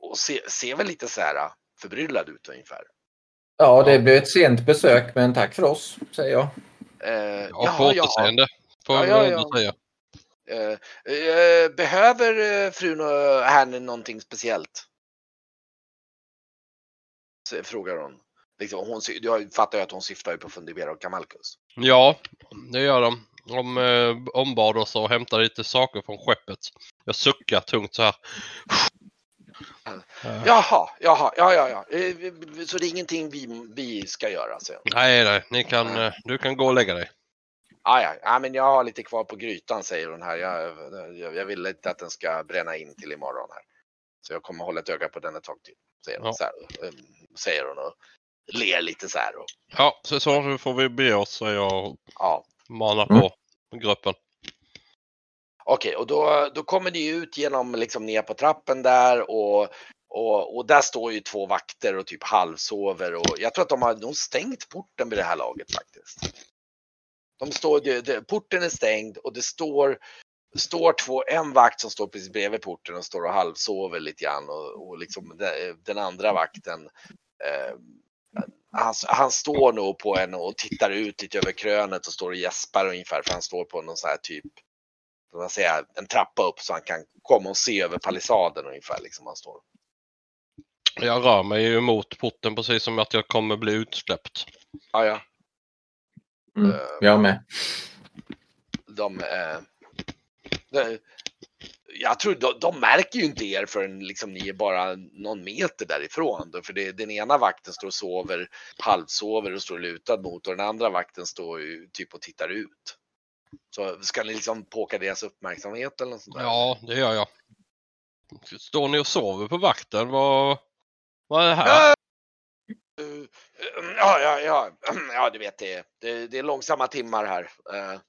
och ser, ser väl lite så här förbryllad ut ungefär. Ja, det blev ett sent besök, men tack för oss, säger jag. Eh, Ja, på återseende. Får Ja, jag ja, ändå säga. Eh, eh, behöver eh, frun och herrn någonting speciellt? Så, frågar hon. Liksom, hon jag fattar ju att hon syftar ju på Fundibera och Kamalkus. Ja, det gör de. De eh, ombad oss att hämta lite saker från skeppet. Jag suckar tungt så här. Jaha, jaha, ja, ja, ja. Eh, Så det är ingenting vi, vi ska göra sen? Nej, nej, ni kan, eh, du kan gå och lägga dig. Ah, ja, ja, men jag har lite kvar på grytan säger hon här. Jag, jag, jag vill inte att den ska bränna in till imorgon här. Så jag kommer hålla ett öga på den ett tag till. Säger, hon, Ja. så här, eh, säger hon och ler lite så här. Och, Ja, så, så får vi be oss säger jag ja. mana Mm. på gruppen. Okej, och då, då kommer ni ut genom liksom ner på trappen där och, och, och där står ju två vakter och typ halvsover och jag tror att de har nog stängt porten vid det här laget faktiskt. De står, de, de, porten är stängd och det står, står två, en vakt som står precis bredvid porten och står och halvsover lite grann och, och liksom de- den andra vakten eh, han, han står nog på en och tittar ut lite över krönet och står och gäspar ungefär för han står på någon sån här typ vad man säga, en trappa upp så han kan komma och se över palissaden ungefär. Liksom han står. Jag rör mig ju mot porten precis som att jag kommer bli utsläppt. Ja, ja. Mm. Eh, Jag med. De, eh, de, jag tror de, de märker ju inte er förrän liksom ni är bara någon meter därifrån. Då, för det, den ena vakten står och sover, halvsover och står lutad mot och den andra vakten står ju typ och tittar ut. Så ska ni liksom påka deras uppmärksamhet eller något sånt där? Ja, det gör jag. Står ni och sover på vakten? Vad, vad är det här? Ja, ja, ja, ja, du vet det. Det, det är långsamma timmar här. Uh,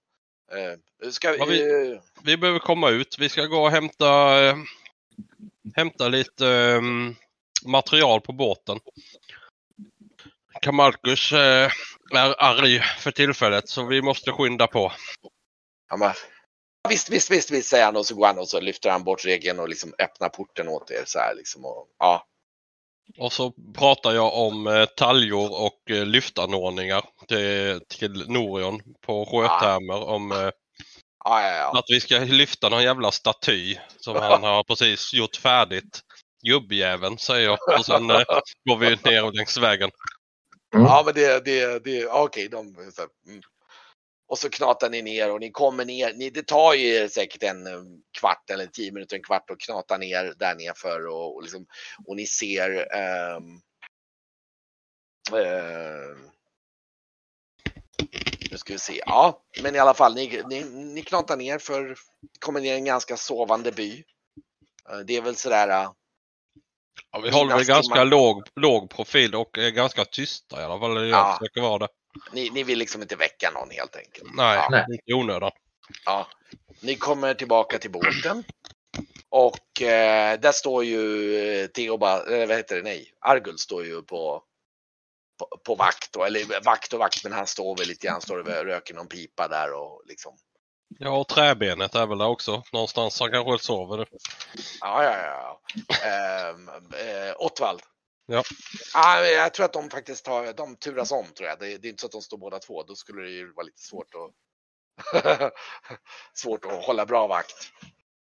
uh, ska vi... vi- eh, Vi behöver komma ut. Vi ska gå och hämta, eh, hämta lite eh, material på båten. Kamalkus eh, är arg för tillfället så vi måste skynda på. Han bara, visst, visst, visst, visst, säger han och så går han och så lyfter han bort regeln och liksom öppnar porten åt er så här liksom. Och, ja, Och så pratar jag om eh, taljor och eh, lyftanordningar till, till Norion på sjötermer om eh, ja, ja, ja. att vi ska lyfta någon jävla staty som han har precis gjort färdigt. Gubbjäveln säger jag och sen eh, går vi ner längs vägen. Mm. Ja, men det, det, det, okej, okej, de, så mm. Och så knatar ni ner och ni kommer ner. Ni, det tar ju säkert en eh, kvart eller tio minuter, en kvart att knata ner där nerför och, och, liksom, och ni ser um, uh, nu ska vi se. Ja, men i alla fall, ni, ni, ni knatar ner för kommer ner i en ganska sovande by. Eh, det är väl sådär eh, Ja, vi håller väl ganska låg, låg profil och är ganska tysta i alla fall. Jag Ja. försöker vara det. Ni, ni vill liksom inte väcka någon helt enkelt. Nej, Ja. Nej. inte i onödan. Ja, ni kommer tillbaka till båten. Och eh, där står ju eh, Theoba, eller vad heter det, nej, Argul står ju på, på, på vakt, då, eller vakt och vakt, men han står väl lite grann, står och röker någon pipa där och liksom. Ja, och träbenet är väl där också. Någonstans han kanske sover. Ja, ja, ja. Ehm, eh, Ottvald. Ja. Men jag tror att de faktiskt tar, de turas om tror jag. Det, det är inte så att de står båda två, då skulle det ju vara lite svårt att svårt att hålla bra vakt.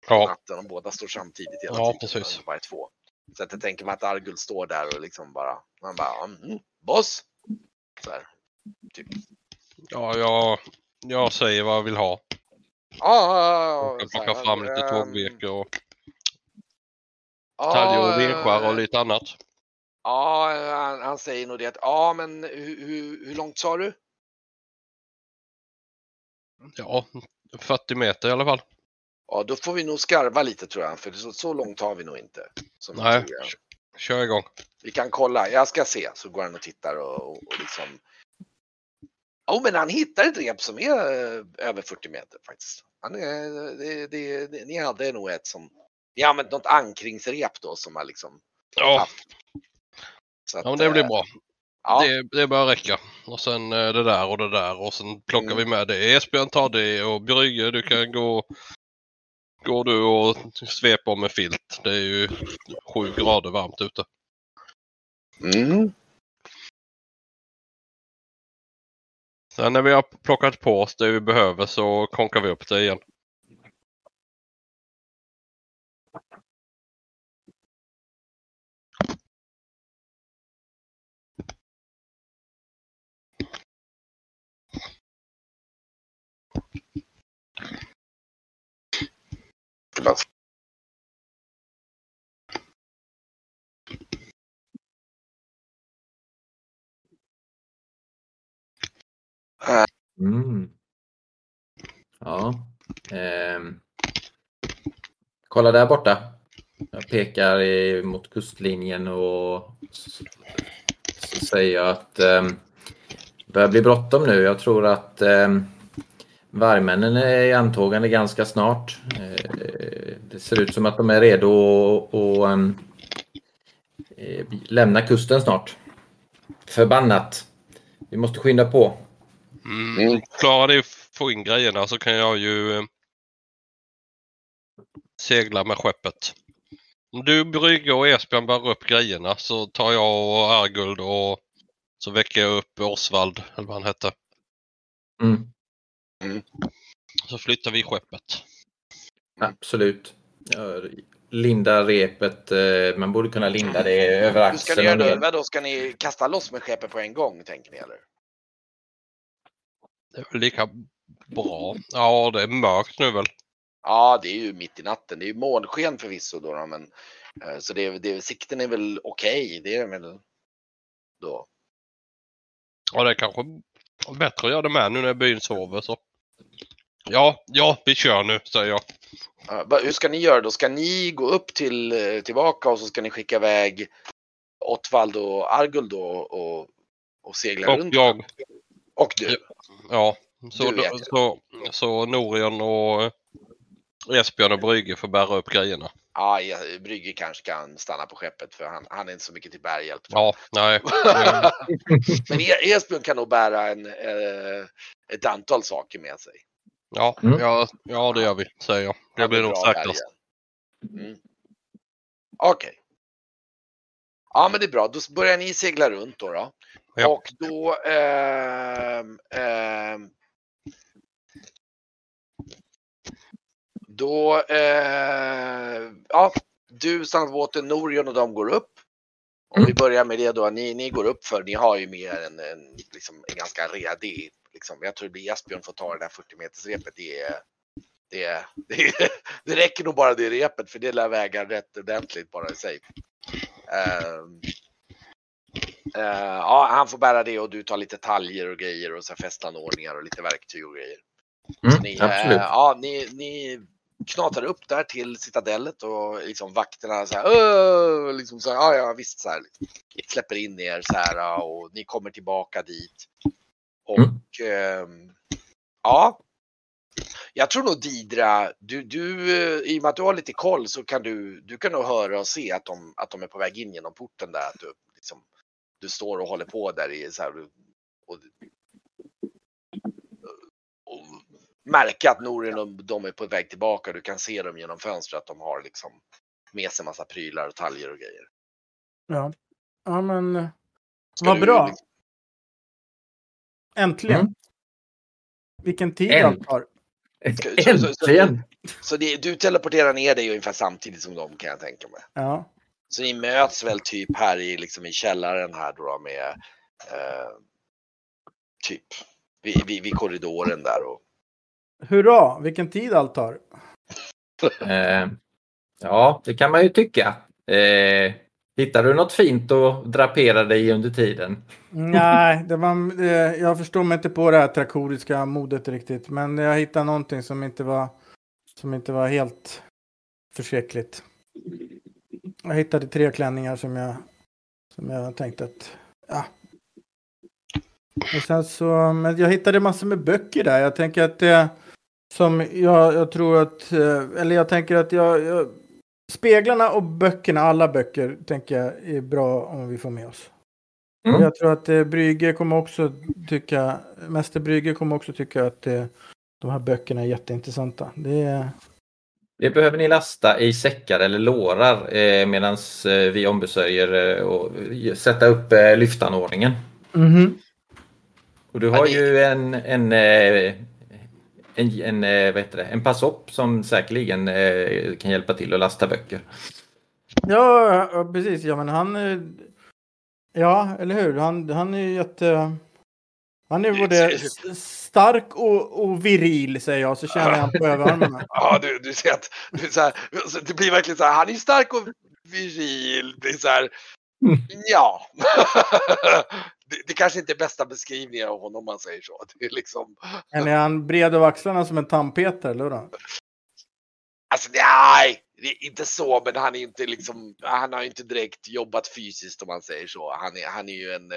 Ja, natten och båda står samtidigt hela Ja, tiden. precis. Det Bara två. Så att jag tänker mig att Argul står där och liksom bara, man bara, mm, boss. Så här. Typ. ja jag, jag säger vad jag vill ha. Ja, Jag så här, plockar fram lite ehm, tågvirke och ja, taljor och vinschar eh, och lite annat. Ja, han, han säger nog det att, ja men hur, hur, hur långt sa du? Ja, 40 meter i alla fall. Ja, då får vi nog skarva lite tror jag, för så, så långt har vi nog inte. Nej, kör igång. Vi kan kolla, jag ska se, så går han och tittar och, och, och liksom. Jo, men han hittar ett rep som är eh, över 40 meter faktiskt. Han är, det, det, det, ni hade nog ett som, ni använt något ankringsrep då som har liksom. Ja, att, ja men det blir eh, bra. Ja, Det, det bör räcka. Och sen eh, det där och det där och sen plockar Mm. vi med det. Esbjörn tar det och Brygge du kan gå Går du och svepa med filt. Det är ju sju grader varmt ute. mm. Sen när vi har plockat på oss det vi behöver så konkar vi upp det igen. Mm. Ja. Eh. Kolla där borta. Jag pekar i, mot kustlinjen och så säger jag att eh, det börjar bli bråttom nu. Jag tror att eh, vargmännen är i antågande ganska snart. Eh, det ser ut som att de är redo att ehm, eh, lämna kusten snart. Förbannat! Vi måste skynda på. Mm. Mm. Klarar ni få in grejerna så kan jag ju eh, segla med skeppet. Om du, Brygge och Esbjörn bär upp grejerna så tar jag och Arguld och så väcker jag upp Osvald, eller vad han hette. Mm, Så flyttar vi skeppet. absolut. Jag lindar repet. Eh, man borde kunna linda det över Hur ska axeln. ni göra då? ner. Vadå, ska ni kasta loss med skeppet på en gång tänker ni eller? Det är väl lika bra. Ja, det är mörkt nu väl. Ja, det är ju mitt i natten. Det är ju månsken förvisso då, men eh, så det, det, sikten är väl okej. Det är väl då. Ja, det är kanske bättre att göra det med nu när byn sover så. Ja, ja, vi kör nu, säger jag. Ja, hur ska ni göra då? Ska ni gå upp till eh, tillbaka och så ska ni skicka iväg Ottvald och Arguld då och, och segla Och runt? jag. Och du? Ja, så, Du vet det. så, så Norion och Esbjörn och Brygge får bära upp grejerna. Ja, ja, Brygge kanske kan stanna på skeppet för han, han är inte så mycket till bärhjälp. Ja, nej. Men E- Esbjörn kan nog bära en, eh, ett antal saker med sig. Ja, Mm. ja, ja, det gör vi, säger jag. Det blir nog säkrast. Mm. Okej. Ja, men det är bra. Då börjar ni segla runt då. då. Ja. Och då... ehm, ehm, då... Eh, ja, du båten, Norion och de går upp. Om vi börjar med det då, ni, ni går upp för ni har ju mer en, en, liksom, en ganska redig, liksom, jag tror det blir Esbjörn får ta det där 40 meters repet. Det, är, det, är, det, är, det räcker nog bara det repet för det lär väga rätt ordentligt bara i sig. Ehm, eh, ja, han får bära det och du tar lite taljer och grejer och så här fästanordningar och lite verktyg och grejer. Mm, ni, absolut. ja, ni, ni knatar upp där till citadellet och liksom vakterna så här, liksom så här, ja, ja visst så här, släpper in er så här och ni kommer tillbaka dit. Och ehm, ja, jag tror nog Didra, du, du, eh, i och med att du har lite koll så kan du, du kan nog höra och se att de, att de är på väg in genom porten där. Att du, liksom, du står och håller på där i så här, och, och märka att Norin och de är på väg tillbaka. Du kan se dem genom fönstret att de har liksom med sig massa prylar och taljer och grejer. Ja, ja men Ska vad bra. liksom- Äntligen. Mm. Vilken tid Änt- allt tar. så- så- Äntligen! Så det, du teleporterar ner dig ungefär samtidigt som dem kan jag tänka mig. Ja. Så ni möts väl typ här i, liksom i källaren här då med eh, typ vid, vid, vid korridoren där och Hurra, vilken tid allt tar. Eh, ja, det kan man ju tycka. Eh, hittar du något fint att drapera dig i under tiden? Nej, det var, eh, jag förstår mig inte på det här trakoriska modet riktigt. Men jag hittade någonting som inte var, som inte var helt förskräckligt. Jag hittade tre klänningar som jag, som jag tänkte att, ja. Och sen så, men jag hittade massor med böcker där. Jag tänker att det, som jag, jag tror att, eh, eller jag tänker att jag, jag speglarna och böckerna, alla böcker, tänker jag är bra om vi får med oss. Mm. Jag tror att eh, Brygge kommer också tycka, Mäster Brygge kommer också tycka att eh, de här böckerna är jätteintressanta. Det är, Det behöver ni lasta i säckar eller lårar eh, medan eh, vi ombesörjer eh, och sätta upp eh, lyftanordningen. Mhm. Och du har det- ju en, en, eh, en, en, vad heter det, en passopp som säkerligen eh, kan hjälpa till att lasta böcker. Ja, precis. Ja, men han... Ja, eller hur? Han, han är ju jätte... Han är både stark och, och viril, säger jag, så känner jag på överarmarna. Ja, du, du ser att du så här, så det blir verkligen så här, han är stark och viril. Det är så här, ja. det, det kanske inte är bästa beskrivningen av honom om man säger så. Det är liksom, är han bred över axlarna som en tandpetare, eller hur? alltså nej, det är inte så, men han är inte liksom, han har inte direkt jobbat fysiskt om man säger så. Han är, han är ju en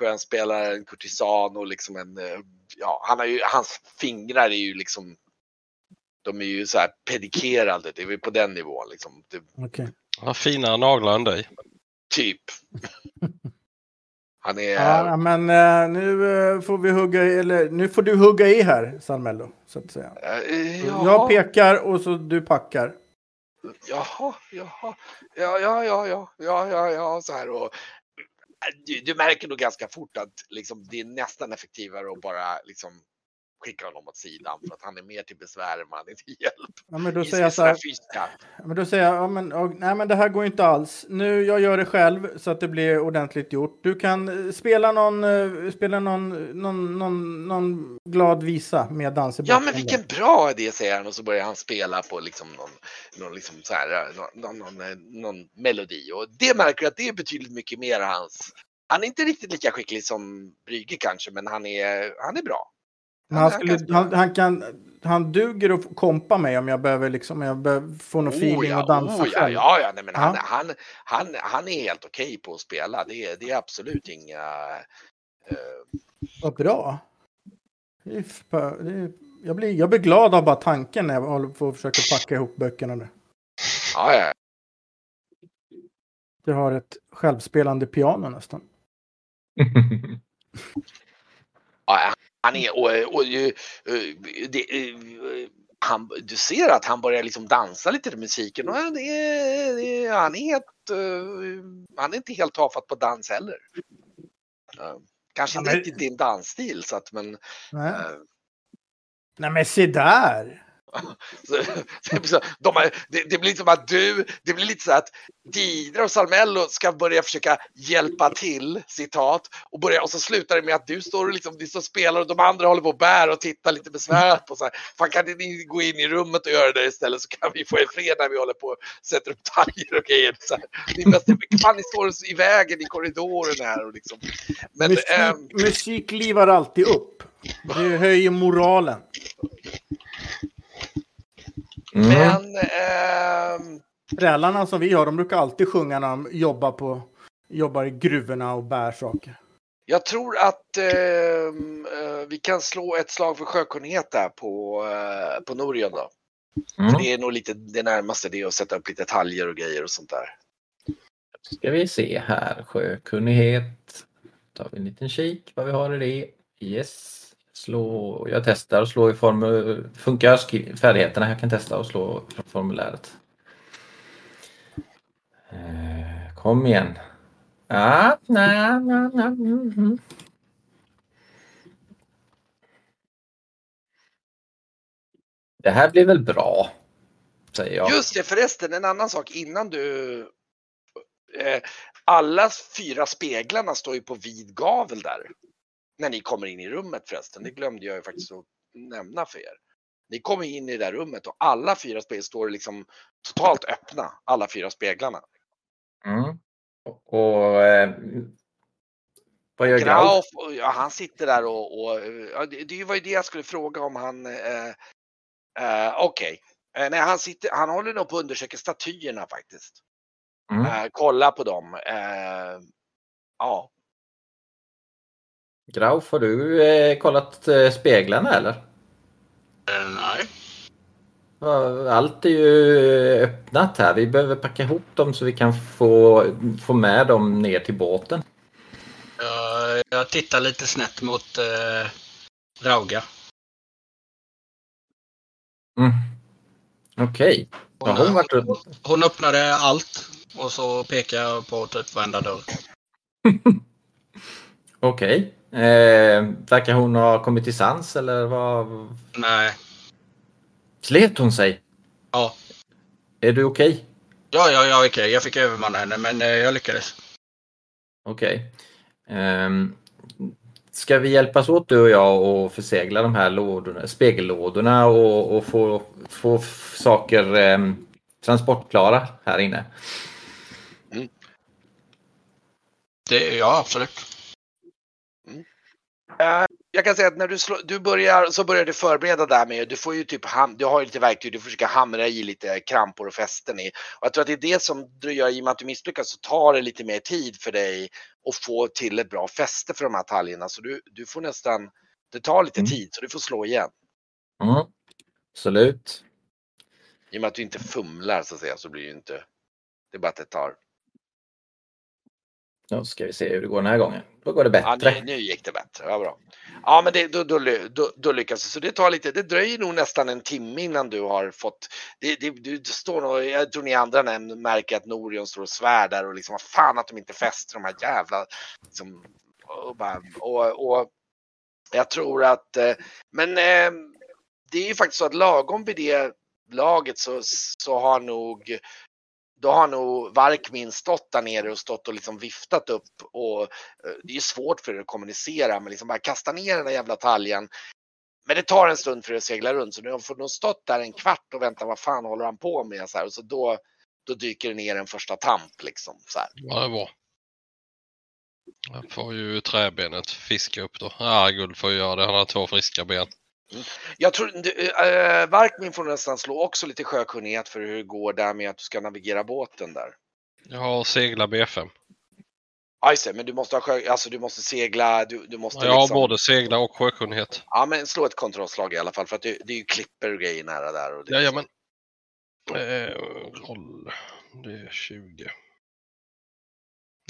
eh, skön spelare, en kurtisan och liksom en, eh, ja, han har ju, hans fingrar är ju liksom, de är ju så här pedikerade, det är på den nivån liksom. Det, Okej. Han har finare naglar än dig. typ. Han är, Ja, men eh, nu eh, får vi hugga i, eller nu får du hugga i här, Salmello, så att säga. eh, Jag pekar och så du packar. Jaha, jaha, ja, ja, ja, ja, ja, ja, ja, så här och Äh, du, du märker nog ganska fort att liksom, det är nästan effektivare att bara liksom skicka honom åt sidan för att han är mer till besvär än han är till hjälp. Ja, men då säger jag så här, ja, men då säger jag, ja, men, ja, nej men det här går inte alls. Nu, jag gör det själv så att det blir ordentligt gjort. Du kan eh, spela någon, eh, spela någon, någon, någon, någon glad visa med dans Ja, men vilken bra idé säger han och så börjar han spela på liksom någon, någon, liksom så här, någon, någon, någon, någon melodi och det märker att det är betydligt mycket mer hans. Han är inte riktigt lika skicklig som Brygge kanske, men han är, han är bra. Men han, skulle, han, han, kan, han duger att kompa mig om jag behöver, liksom, om jag behöver få någon feeling ja, och dansa oh, ja, själv. ja, ja, nej, men Ja. Han, han, han, han är helt okej på att spela. Det, är- det är absolut inga... eh, Vad bra. Det är det är, jag, blir, jag blir glad av bara tanken när jag håller på att försöka packa ihop böckerna nu. ja, ja. Jag har ett självspelande piano nästan. ja, han är... Och, och, ju, eh, det, eh, han, du ser att han börjar liksom dansa lite till musiken och det, är- det, han är helt... eh, Han är inte helt tafatt på dans heller. Eh, Kanske Ja, inte men- riktigt din dansstil så att men... Nej, eh, Nej men se där! De det, det blir som att du, det blir lite så att Didra och Salmello ska börja försöka hjälpa till, citat, och, börja, och så slutar det med att du står och liksom, du står och spelar och de andra håller på och bär och tittar lite besvärat på så här. Fan kan ni gå in i rummet och göra det istället så kan vi få er fred när vi håller på och sätter upp taljer och grejer. Så här. Ni, bästa, fan, ni står i vägen i korridoren här och liksom. Men Musik, ehm, musik livar alltid upp. Det höjer moralen. Mm. men ehm, Trälarna som vi har, de brukar alltid sjunga när de jobbar, på, jobbar i gruvorna och bär saker. Jag tror att ehm, eh, vi kan slå ett slag för sjökunnighet där på, eh, på Norion då. Mm. För det är nog lite det närmaste det är att sätta upp lite taljer och grejer och sånt där. Ska vi se här. Sjökunnighet. Tar vi en liten kik vad vi har i det. Yes. Slå. Jag testar att slå i form. Funkar färdigheterna? Jag kan testa att slå från formuläret. Eh, Kom igen. Ja, na, na, na, mm, mm. Det här blir väl bra. Säger jag. Just det förresten, en annan sak innan du... Eh, alla fyra speglarna står ju på vid gavel där. När ni kommer in i rummet förresten. Det glömde jag ju faktiskt att nämna för er. Ni kommer in i det där rummet och alla fyra speglar står liksom totalt öppna. Alla fyra speglarna. Mm. Och, eh, vad gör och- ja, han sitter där och, och ja, det, det var ju det jag skulle fråga om han, eh, eh, okej. Eh, nej, han, sitter, han håller nog på att undersöka statyerna faktiskt. Mm. Eh, kolla på dem. Eh, ja, Grauf, har du eh, kollat eh, speglarna eller? Eh, nej. Ja, Allt är ju öppnat här. Vi behöver packa ihop dem så vi kan få, få med dem ner till båten. Jag, jag tittar lite snett mot eh, Rauga. Mm. Okej. Hon, Har hon varit runt? hon öppnade allt och så pekar jag på typ varenda dörr. Okej. Eh, verkar hon ha kommit till sans eller vad? Nej. Slet hon sig? Ja. Är du okej? Ja, ja, ja, okej. Jag fick övermanna henne, men eh, jag lyckades. Okej. Ehm, ska vi hjälpas åt du och jag och försegla de här lådorna, spegellådorna och, och få, få saker ehm, transportklara här inne? Det, ja, absolut. Eh, jag kan säga att när du, slår, du börjar så börjar du förbereda där med, du får ju typ, ham, du har ju lite verktyg, du försöker hamra i lite krampor och fästen i. Och jag tror att det är det som du gör, i och med att du misslyckas så tar det lite mer tid för dig att få till ett bra fäste för de här taljerna. Så du, du får nästan, det tar lite Mm. tid så du får slå igen. Mm. Absolut. I och med att du inte fumlar så att säga så blir det ju inte, det är bara att det tar. Nu ska vi se hur det går den här gången. Då går det Ja, bättre. nu, nu gick det bättre. Ja, bra. Ja, men det, då, då, då, då lyckas det. Så det tar lite, det dröjer nog nästan en timme innan du har fått. Det, det, du, står nog, jag tror ni andra nämn, märker att Norion står och svär där och liksom vad fan att de inte fäster de här jävla. Liksom, och, bara, och, och jag tror att, eh, men eh, det är ju faktiskt så att lagom vid det laget så, så har nog då har nog Varkmin stått där nere och stått och liksom viftat upp och eh, det är ju svårt för er att kommunicera men liksom bara kasta ner den där jävla taljen. Men det tar en stund för er att segla runt så nu har nog stått där en kvart och väntat vad fan håller han på med så här och så då, då dyker det ner en första tamp liksom så här. Ja, det var. Jag får ju träbenet fiska upp då. Ja, Guld får ju göra det. Han har två friska ben. Jag tror, äh, Varkmin får nästan slå också lite sjökunnighet för hur det går där med att du ska navigera båten där. Har segla B5. Ja just det, men du måste ha sjö, alltså du måste segla, du, du måste Jag har liksom... både segla och sjökunnighet. Ja men slå ett kontrollslag i alla fall för att det, det är ju klipper och grejer nära där. Och det, Jajamän. Eh, roll. Det är 20.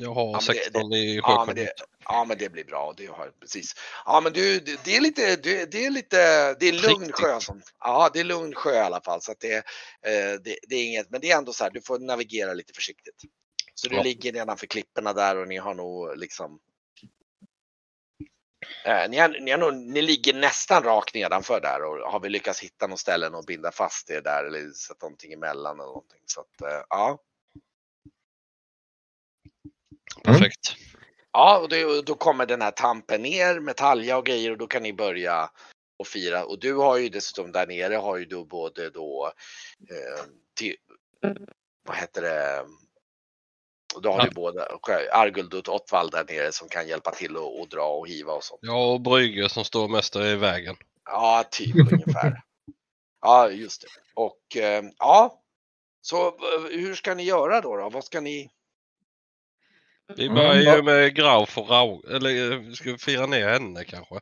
Jag har men det- 16 i Ja men, det, ja men det blir bra, det har jag precis. Ja men du, det, det är lite, det, det är lite, det är lugn Riktigt. sjö. Som, ja det är lugn sjö i alla fall så att det, eh, det, det är inget, men det är ändå så här, du får navigera lite försiktigt. Så du Ja. ligger nedanför klipporna där och ni har nog liksom Eh, ni, är, ni, är nog, ni ligger nästan rakt nedanför där och har vi lyckats hitta något ställen att binda fast er där eller sätta någonting emellan eller någonting. Så att, eh, ja. Perfekt. Ja, och det, då kommer den här tampen ner med talja och grejer och då kan ni börja och fira. Och du har ju dessutom där nere har ju du både då eh, till, vad heter det? Och då har Ja. du både Arguld och Ottvald där nere som kan hjälpa till och, och dra och hiva och sånt. Jag och Brygge som står mest i vägen. Ja, typ ungefär. Ja, just det. Och eh, ja, så eh, hur ska ni göra då? då? Vad ska ni? Vi Mm, börjar ju vad- med Grauf och Rau. Eller eh, vi ska fira ner henne kanske.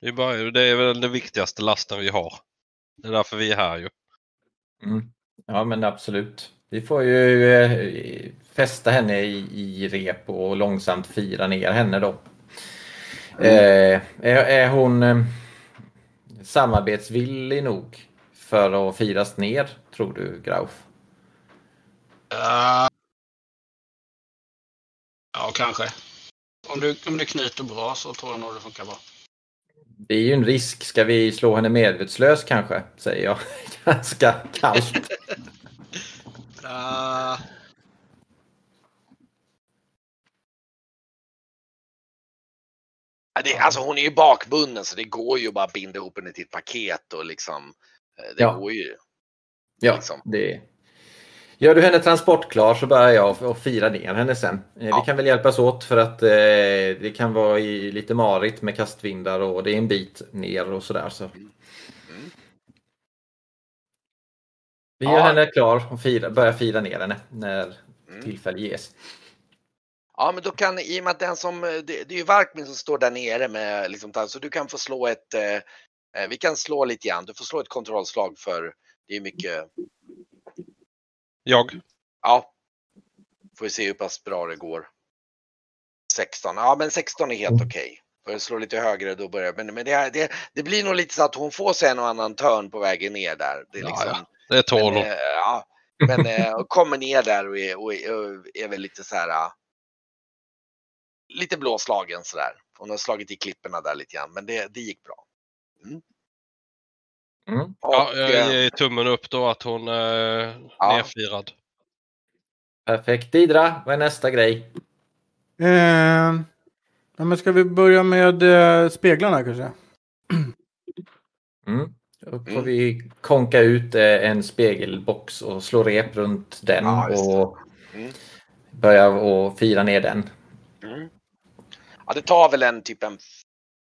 Vi börjar, det är väl den viktigaste lasten vi har. Det är därför vi är här ju. Mm. Ja men absolut. Vi får ju eh, fästa henne i, i rep och långsamt fira ner henne då. Eh, är, är hon eh, samarbetsvillig nog för att firas ner, tror du Grauf? Eh, ja, kanske. Om du, om du knyter bra så tror jag nog det funkar bra. Det är ju en risk. Ska vi slå henne medvetslös kanske? Säger jag ganska kallt. Ja, Det, alltså hon är ju bakbunden så det går ju bara att binda ihop henne till ett paket och liksom. eh, Det Ja. går ju. Ja, Liksom. det Gör du henne transportklar så börjar jag och fira ner henne sen. Eh, Ja. Vi kan väl hjälpas åt för att eh, det kan vara i, lite marigt med kastvindar och det är en bit ner och sådär. Så. Mm. Vi gör Ja. henne klar och fira, börjar fira ner henne när Mm. tillfälle ges. Ja, men då kan i och med att den som, eh, det, det är ju Varkmin som står där nere med liksom, så du kan få slå ett, eh, eh, vi kan slå lite grann, du får slå ett kontrollslag för det är mycket, Jag. ja, får vi se hur pass bra det går. 16, ja men 16 är helt okej. Får jag slå lite högre då börjar men, men det, det, det blir nog lite så att hon får sig en och annan törn på vägen ner där. Det är Ja, liksom, Det tål men, eh, ja, men eh, kommer ner där och är, och är, och är väl lite så här. ah, Lite blåslagen sådär. Hon har slagit i klipporna där lite grann, men det, det gick bra. Mm. Och, Ja, jag eh, ger tummen upp då att hon är Ja. nedfirad. Perfekt. Didra, vad är nästa grej? Eh, ja, men ska vi börja med eh, speglarna kanske? Mm. Då får Mm. vi konka ut eh, en spegelbox och slå rep runt den Ja, och Mm. börja och fira ner den. Mm. Ja, det tar väl en typ en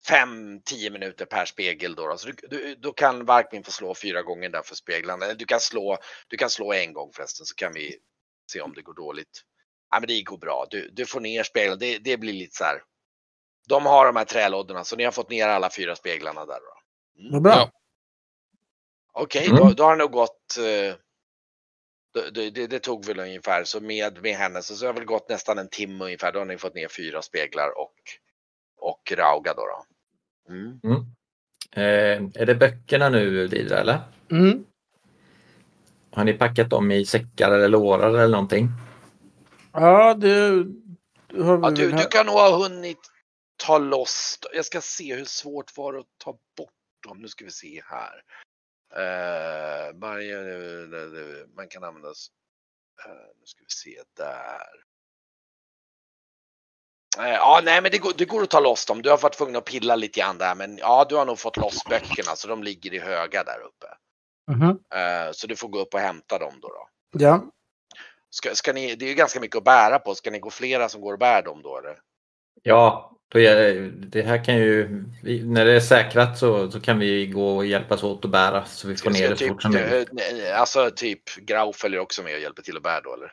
5-10 minuter per spegel då. då. Så du, du, då kan Varkmin få slå fyra gånger där för speglarna. Eller Du kan slå, du kan slå en gång förresten så kan vi se om det går dåligt. Ja men det går bra. Du, du får ner speglarna. Det, det blir lite så här. De har de här trälådorna så ni har fått ner alla fyra speglarna där då. Vad bra. Ja. Okej, Mm. då, då har det nog gått. eh, Det, det, det, det tog väl ungefär så med, med henne så, så har det väl gått nästan en timme ungefär. Då har ni fått ner fyra speglar och, och Rauga då. då. Mm. Eh, är det böckerna nu Didra eller? Mm. Har ni packat dem i säckar eller lårar eller någonting? Ja, det Ja, du, du kan nog ha hunnit ta loss. Jag ska se hur svårt var det att ta bort dem. Nu ska vi se här. Uh, varje, man kan använda. eh, nu ska vi se där. Eh, ja, nej, men det går, det går att ta loss dem. Du har varit tvungen att pilla lite grann där, men ja, du har nog fått loss böckerna så de ligger i höga där uppe. Mhm. Eh, så du får gå upp och hämta dem då. då. Ja. Ska, ska ni, det är ju ganska mycket att bära på. Ska ni gå flera som går och bär dem då eller? Ja, då är, det här kan ju, när det är säkrat så, så kan vi gå och hjälpas åt att bära så vi får Ska, ner det så typ, fort som möjligt. eh, alltså typ Grau följer också med och hjälper till att bära då eller?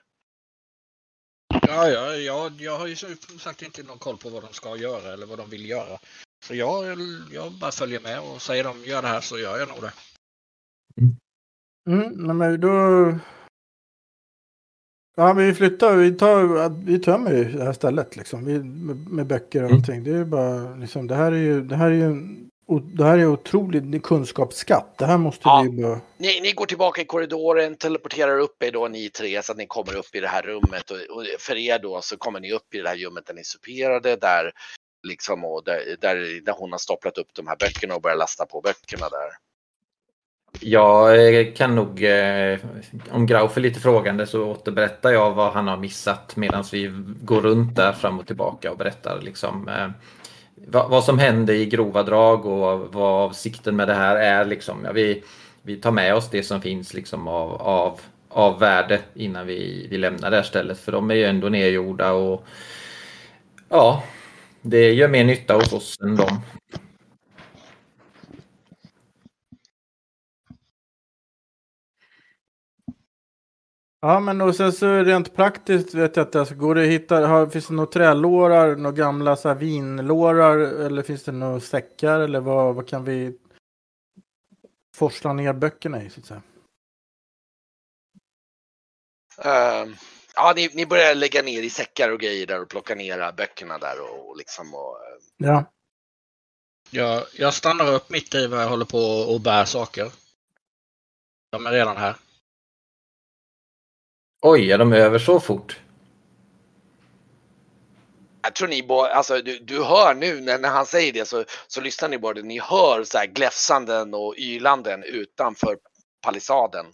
Ja, ja, ja, jag har ju som sagt inte någon koll på vad de ska göra eller vad de vill göra. Så jag, jag bara följer med och säger de gör det här så gör jag nog det. Mm, men då... Ja, men vi flyttar, vi, tar, vi tömmer ju det här stället liksom. Vi, med, med böcker och Mm. allting. Det är ju bara, liksom, det här är ju, det här är ju en, o- det här är otrolig kunskapsskatt. Det här måste Ja. vi ju bara... Ni, ni går tillbaka i korridoren, teleporterar upp er då ni tre så att ni kommer upp i det här rummet och, och för er då så kommer ni upp i det här rummet där ni superade där liksom och där, där, där hon har staplat upp de här böckerna och börjat lasta på böckerna där. Jag eh, kan nog, eh, om Grauf är lite frågande så återberättar jag vad han har missat medan vi går runt där fram och tillbaka och berättar liksom eh, vad, vad som hände i grova drag och vad avsikten med det här är. Liksom. Ja, vi, vi tar med oss det som finns liksom av, av, av värde innan vi, vi lämnar det här stället för de är ju ändå nedgjorda och ja, det gör mer nytta hos oss än dem. Ja, men och sen så rent praktiskt vet jag att alltså, går det att hitta, har, finns det några trälårar, några gamla så här, vinlårar eller finns det några säckar eller vad, vad kan vi forsla ner böckerna i så att säga? Ehm, ja, ni, ni börjar lägga ner i säckar och grejer där och plocka ner böckerna där och, och liksom och, eh, Ja. Jag, jag stannar upp mitt i vad jag håller på och bär saker. De är redan här. Oj, är de över så fort? Jag tror ni bara, alltså du, du hör nu när, när han säger det så, så lyssnar ni bara, ni hör så här gläfsanden och ylanden utanför palissaden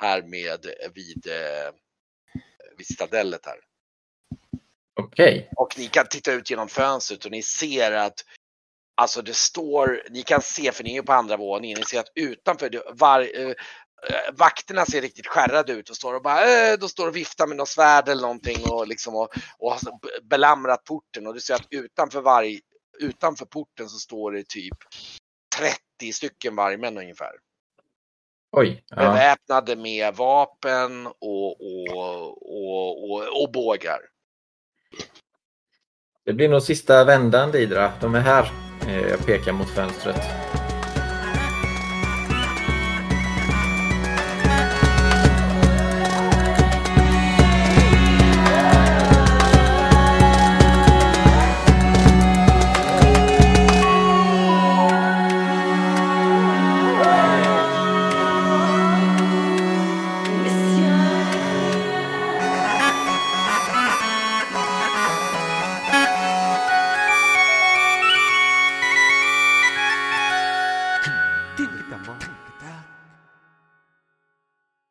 här med vid, eh, vid citadellet här. Okej. Och ni kan titta ut genom fönstret och ni ser att Alltså det står, ni kan se för ni är på andra våningen, ni ser att utanför, var, eh, vakterna ser riktigt skärrade ut och står och bara, eh, då står och viftar med något svärd eller någonting och liksom och, och har belamrat porten och du ser att utanför varg, utanför porten så står det typ 30 stycken vargmän ungefär. Oj. Ja. Beväpnade med vapen och, och, och, och, och bågar. Det blir nog sista vändan Didra. De är här. Eh, Jag pekar mot fönstret.